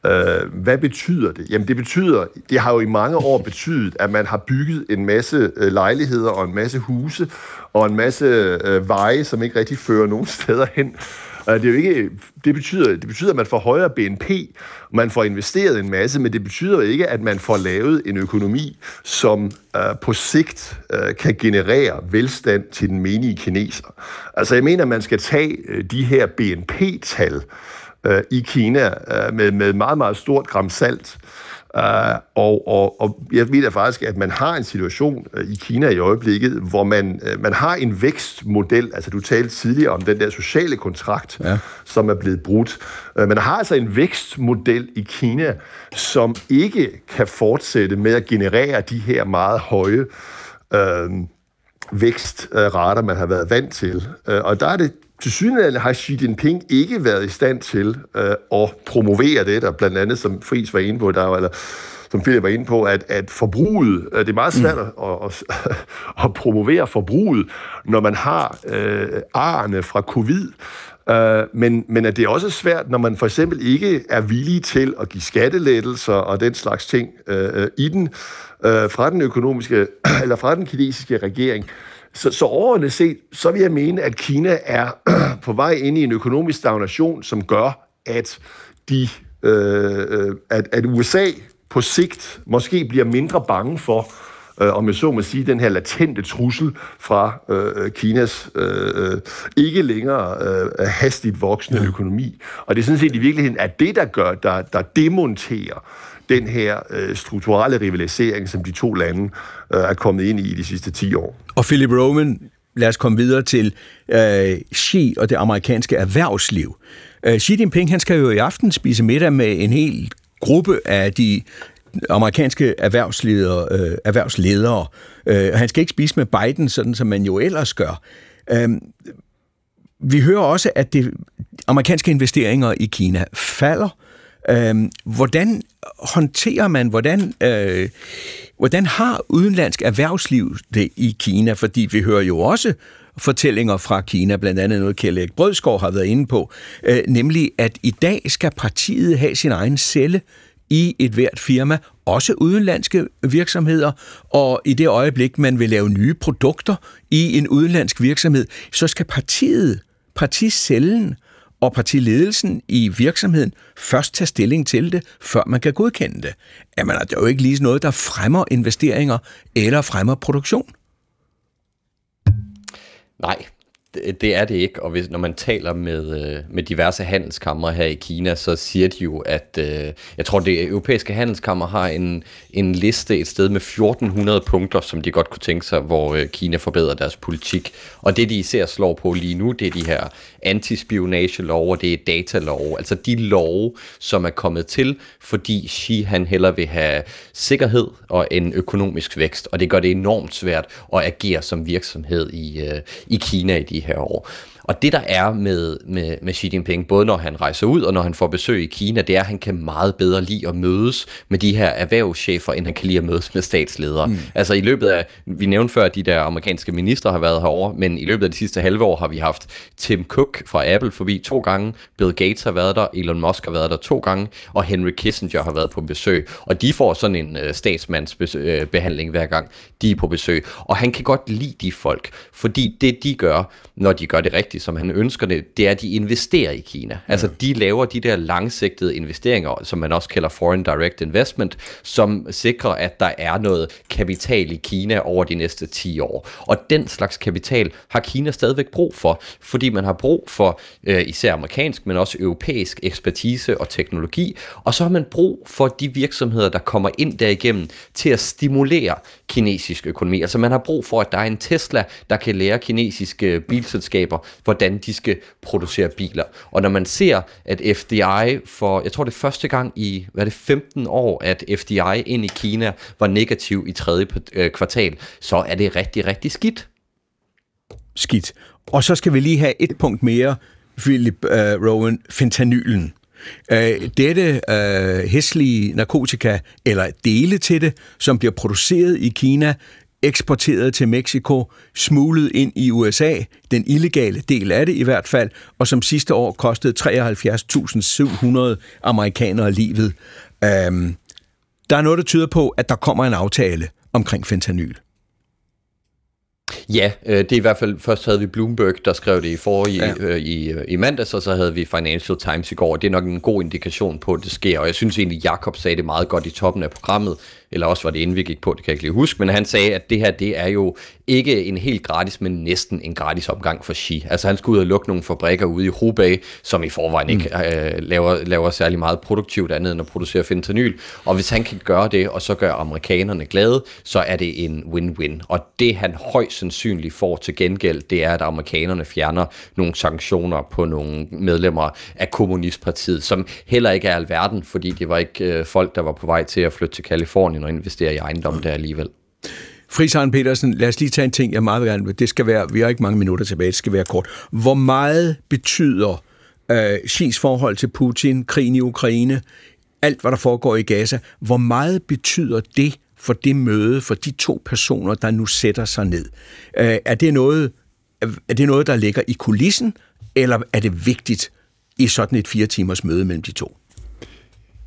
øh, hvad betyder det? Jamen det betyder, det har jo i mange år betydet, at man har bygget en masse øh, lejligheder og en masse huse og en masse øh, veje, som ikke rigtig fører nogen steder hen. Det, er jo ikke, det, betyder, det betyder, at man får højere BNP, man får investeret en masse, men det betyder ikke, at man får lavet en økonomi, som øh, på sigt øh, kan generere velstand til den menige kineser. Altså jeg mener, at man skal tage øh, de her BNP-tal uh, i Kina uh, med, med meget, meget stort gram salt, Uh, og, og, og jeg mener faktisk, at man har en situation uh, i Kina i øjeblikket, hvor man, uh, man har en vækstmodel, altså du talte tidligere om den der sociale kontrakt, ja. som er blevet brudt. Uh, man har altså en vækstmodel i Kina, som ikke kan fortsætte med at generere de her meget høje uh, vækstrater, man har været vant til. Uh, og der er det til synligheden har Xi Jinping ikke været i stand til øh, at promovere det, der blandt andet, som Friis var inde på, der eller som Philip var inde på, at, at forbruget, øh, det er meget svært mm. at, at, at promovere forbruget, når man har øh, arerne fra covid, Øh, men, men at det er også svært, når man for eksempel ikke er villig til at give skattelettelser og den slags ting øh, i den, øh, fra den økonomiske, eller fra den kinesiske regering, så, så overordnet set, så vil jeg mene, at Kina er på vej ind i en økonomisk stagnation, som gør, at, de, øh, at, at USA på sigt måske bliver mindre bange for, øh, om jeg så må sige, den her latente trussel fra øh, Kinas øh, ikke længere øh, hastigt voksende økonomi. Og det er sådan set i virkeligheden at det, der gør, der, der demonterer den her øh, strukturelle rivalisering, som de to lande øh, er kommet ind i i de sidste 10 år. Og Philip Roman, lad os komme videre til øh, Xi og det amerikanske erhvervsliv. Øh, Xi Jinping han skal jo i aften spise middag med en hel gruppe af de amerikanske erhvervsledere. Øh, erhvervsledere. Øh, han skal ikke spise med Biden, sådan som man jo ellers gør. Øh, vi hører også, at det amerikanske investeringer i Kina falder. Øh, hvordan håndterer man, hvordan, øh, hvordan har udenlandsk erhvervsliv det i Kina? Fordi vi hører jo også fortællinger fra Kina, blandt andet noget Kjell Erik Brødskov har været inde på, øh, nemlig at i dag skal partiet have sin egen celle i et hvert firma, også udenlandske virksomheder, og i det øjeblik, man vil lave nye produkter i en udenlandsk virksomhed, så skal partiet, particellen, og partiledelsen i virksomheden først tage stilling til det, før man kan godkende det. Jamen, altså, det er jo ikke lige noget, der fremmer investeringer eller fremmer produktion. Nej, det er det ikke, og hvis, når man taler med, øh, med diverse handelskammer her i Kina, så siger de jo, at øh, jeg tror, det europæiske handelskammer har en, en liste et sted med 1400 punkter, som de godt kunne tænke sig, hvor øh, Kina forbedrer deres politik. Og det, de især slår på lige nu, det er de her antispionagelov, og det er datalov, altså de love, som er kommet til, fordi Xi han heller vil have sikkerhed og en økonomisk vækst, og det gør det enormt svært at agere som virksomhed i, øh, i Kina i de her år. Og det der er med, med, med Xi Jinping, både når han rejser ud og når han får besøg i Kina, det er, at han kan meget bedre lide at mødes med de her erhvervschefer, end han kan lide at mødes med statsledere. Mm. Altså i løbet af, vi nævnte før, at de der amerikanske ministre har været herovre, men i løbet af de sidste halve år har vi haft Tim Cook fra Apple forbi to gange, Bill Gates har været der, Elon Musk har været der to gange, og Henry Kissinger har været på besøg. Og de får sådan en uh, statsmandsbehandling hver gang de er på besøg. Og han kan godt lide de folk, fordi det de gør, når de gør det rigtigt, rigtigt, som han ønsker det, det er, at de investerer i Kina. Ja. Altså, de laver de der langsigtede investeringer, som man også kalder foreign direct investment, som sikrer, at der er noget kapital i Kina over de næste 10 år. Og den slags kapital har Kina stadigvæk brug for, fordi man har brug for øh, især amerikansk, men også europæisk ekspertise og teknologi, og så har man brug for de virksomheder, der kommer ind derigennem til at stimulere kinesisk økonomi. Altså man har brug for, at der er en Tesla, der kan lære kinesiske bilselskaber, hvordan de skal producere biler. Og når man ser, at FDI for, jeg tror det er første gang i, hvad er det, 15 år, at FDI ind i Kina var negativ i tredje øh, kvartal, så er det rigtig, rigtig skidt. Skidt. Og så skal vi lige have et punkt mere. Philip uh, Rowan, fentanylen. Uh, dette uh, hæslige narkotika, eller dele til det, som bliver produceret i Kina, eksporteret til Mexico, smuglet ind i USA, den illegale del af det i hvert fald, og som sidste år kostede 73.700 amerikanere livet. Um, der er noget, der tyder på, at der kommer en aftale omkring fentanyl. Ja, øh, det er i hvert fald, først havde vi Bloomberg, der skrev det i forrige, ja. øh, i, øh, i mandags, og så havde vi Financial Times i går, det er nok en god indikation på, at det sker, og jeg synes egentlig, Jakob sagde det meget godt i toppen af programmet, eller også var det inden vi gik på, det kan jeg ikke lige huske, men han sagde, at det her, det er jo ikke en helt gratis, men næsten en gratis omgang for Xi. Altså han skulle ud og lukke nogle fabrikker ude i Hubei, som i forvejen ikke mm. øh, laver, laver særlig meget produktivt andet end at producere fentanyl. Og hvis han kan gøre det, og så gør amerikanerne glade, så er det en win-win. Og det han højst sandsynligt får til gengæld, det er, at amerikanerne fjerner nogle sanktioner på nogle medlemmer af Kommunistpartiet, som heller ikke er alverden, fordi det var ikke øh, folk, der var på vej til at flytte til Kalifornien og investere i ejendom der alligevel. Frisaren Petersen, lad os lige tage en ting, jeg meget gerne vil. Det skal være, vi har ikke mange minutter tilbage, det skal være kort. Hvor meget betyder øh, Xi's forhold til Putin, krigen i Ukraine, alt hvad der foregår i Gaza, hvor meget betyder det for det møde, for de to personer, der nu sætter sig ned? Øh, er, det noget, er det noget, der ligger i kulissen, eller er det vigtigt i sådan et fire timers møde mellem de to?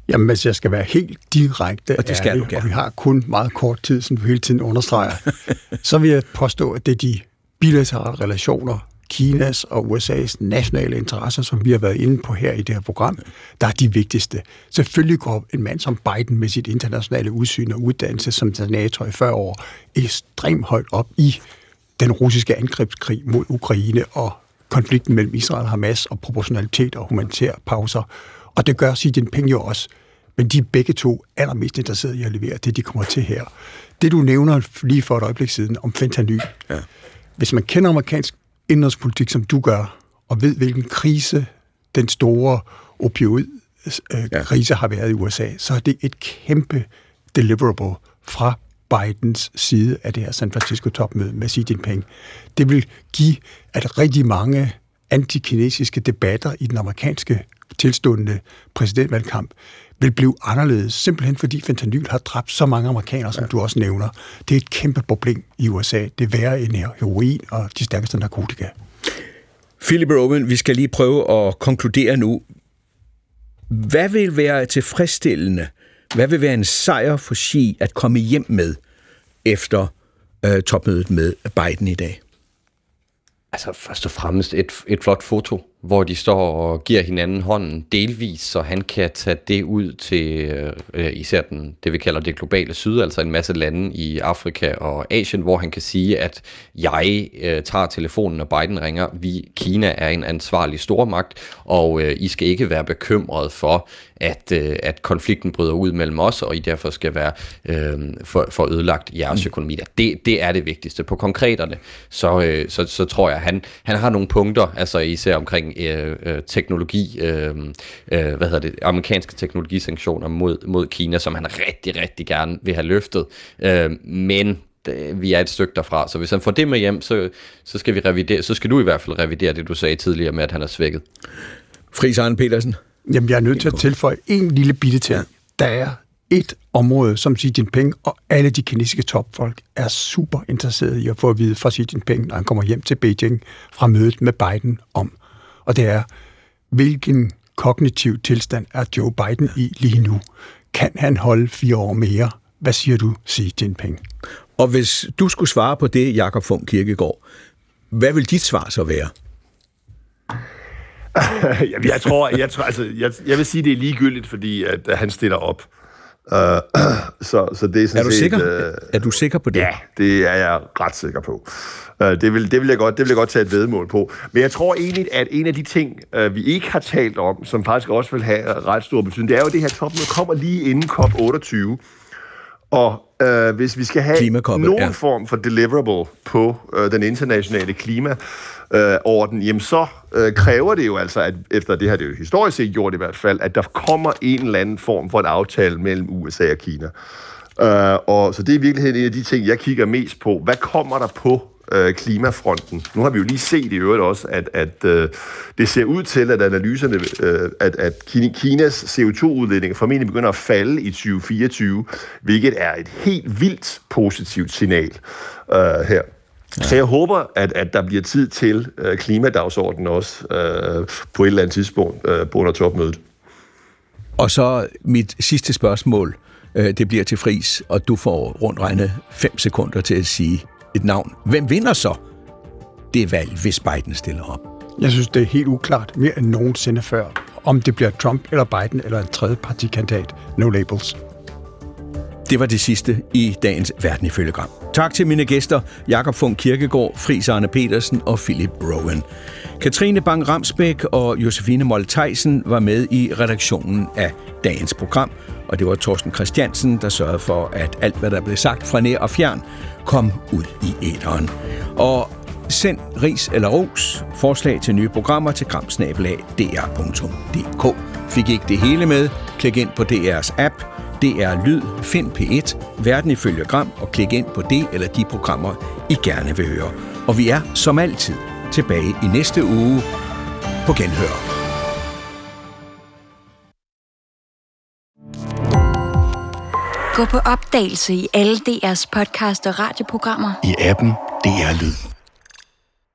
Jamen, hvis jeg skal være helt direkte og det skal ærlig, du gerne. og vi har kun meget kort tid, som du hele tiden understreger, så vil jeg påstå, at det er de bilaterale relationer, Kinas og USA's nationale interesser, som vi har været inde på her i det her program, der er de vigtigste. Selvfølgelig går en mand som Biden med sit internationale udsyn og uddannelse som senator i 40 år ekstremt højt op i den russiske angrebskrig mod Ukraine og konflikten mellem Israel og Hamas og proportionalitet og humanitære pauser. Og det gør Xi Jinping jo også. Men de er begge to allermest interesserede i at levere det, de kommer til her. Det, du nævner lige for et øjeblik siden om fentanyl. Ja. Hvis man kender amerikansk indrigspolitik, som du gør, og ved, hvilken krise den store opioid-krise ja. har været i USA, så er det et kæmpe deliverable fra Bidens side af det her San Francisco-topmøde med Xi Jinping. Det vil give, at rigtig mange antikinesiske debatter i den amerikanske tilstående præsidentvalgkamp vil blive anderledes, simpelthen fordi fentanyl har dræbt så mange amerikanere, som ja. du også nævner. Det er et kæmpe problem i USA. Det er værre end heroin og de stærkeste narkotika. Philip Rowan, vi skal lige prøve at konkludere nu. Hvad vil være tilfredsstillende? Hvad vil være en sejr for Xi at komme hjem med efter øh, topmødet med Biden i dag? Altså først og fremmest et, et flot foto hvor de står og giver hinanden hånden delvis, så han kan tage det ud til øh, især den, det vi kalder det globale syd, altså en masse lande i Afrika og Asien, hvor han kan sige, at jeg øh, tager telefonen, når Biden ringer. Vi, Kina er en ansvarlig stormagt, og øh, I skal ikke være bekymret for, at, øh, at konflikten bryder ud mellem os, og I derfor skal være øh, for, for ødelagt jeres mm. økonomi. Det, det er det vigtigste. På konkreterne, så, øh, så, så tror jeg, at han, han har nogle punkter, altså især omkring øh, øh, teknologi, øh, øh, hvad hedder det, amerikanske teknologisanktioner mod, mod Kina, som han rigtig, rigtig gerne vil have løftet. Øh, men vi er et stykke derfra, så hvis han får det med hjem, så, så skal vi revidere, så skal du i hvert fald revidere det, du sagde tidligere med, at han er svækket. Friis Arne Petersen. Jamen, jeg er nødt til at tilføje en lille bitte til. Ja. Der er et område, som Xi Jinping og alle de kinesiske topfolk er super interesserede i at få at vide fra Xi Jinping, når han kommer hjem til Beijing fra mødet med Biden om og det er, hvilken kognitiv tilstand er Joe Biden i lige nu? Kan han holde fire år mere? Hvad siger du, Xi Jinping? Og hvis du skulle svare på det, Jakob Fung Kirkegaard, hvad vil dit svar så være? jeg tror, jeg, tror altså, jeg, jeg vil sige, det er ligegyldigt, fordi at, at han stiller op. Uh, så, så det er, sådan er du set, sikker? Uh, er du sikker på det? Ja, det er jeg ret sikker på. Uh, det, vil, det, vil jeg godt, det vil jeg godt tage et vedmål på. Men jeg tror egentlig, at en af de ting, uh, vi ikke har talt om, som faktisk også vil have ret stor betydning, det er jo det her topmøde kommer lige inden COP28. Og uh, hvis vi skal have nogen ja. form for deliverable på uh, den internationale klima, øh, orden, jamen så øh, kræver det jo altså, at efter det her, det jo historisk set gjort i hvert fald, at der kommer en eller anden form for en aftale mellem USA og Kina. Øh, og så det er i virkeligheden en af de ting, jeg kigger mest på. Hvad kommer der på øh, klimafronten. Nu har vi jo lige set i øvrigt også, at, at øh, det ser ud til, at analyserne, øh, at, at Kinas CO2-udledning formentlig begynder at falde i 2024, hvilket er et helt vildt positivt signal øh, her. Ja. Så jeg håber, at, at der bliver tid til øh, klimadagsordenen også øh, på et eller andet tidspunkt øh, under topmødet. Og så mit sidste spørgsmål, øh, det bliver til fris, og du får rundt regnet 5 sekunder til at sige et navn. Hvem vinder så det valg, hvis Biden stiller op? Jeg synes, det er helt uklart, mere end nogensinde før, om det bliver Trump eller Biden eller en tredje partikandidat. No labels. Det var det sidste i dagens Verden ifølge Gram. Tak til mine gæster, Jakob Funk Kirkegaard, Fris Arne Petersen og Philip Rowan. Katrine Bang Ramsbæk og Josefine Molteisen var med i redaktionen af dagens program, og det var Torsten Christiansen, der sørgede for, at alt, hvad der blev sagt fra nær og fjern, kom ud i æderen. Og send ris eller ros, forslag til nye programmer til gramsnabelag.dr.dk. Fik ikke det hele med? Klik ind på DR's app, DR Lyd, find P1, Verden ifølge Gram og klik ind på det eller de programmer, I gerne vil høre. Og vi er som altid tilbage i næste uge på Genhør. Gå på opdagelse i alle DR's podcast og radioprogrammer. I appen DR Lyd.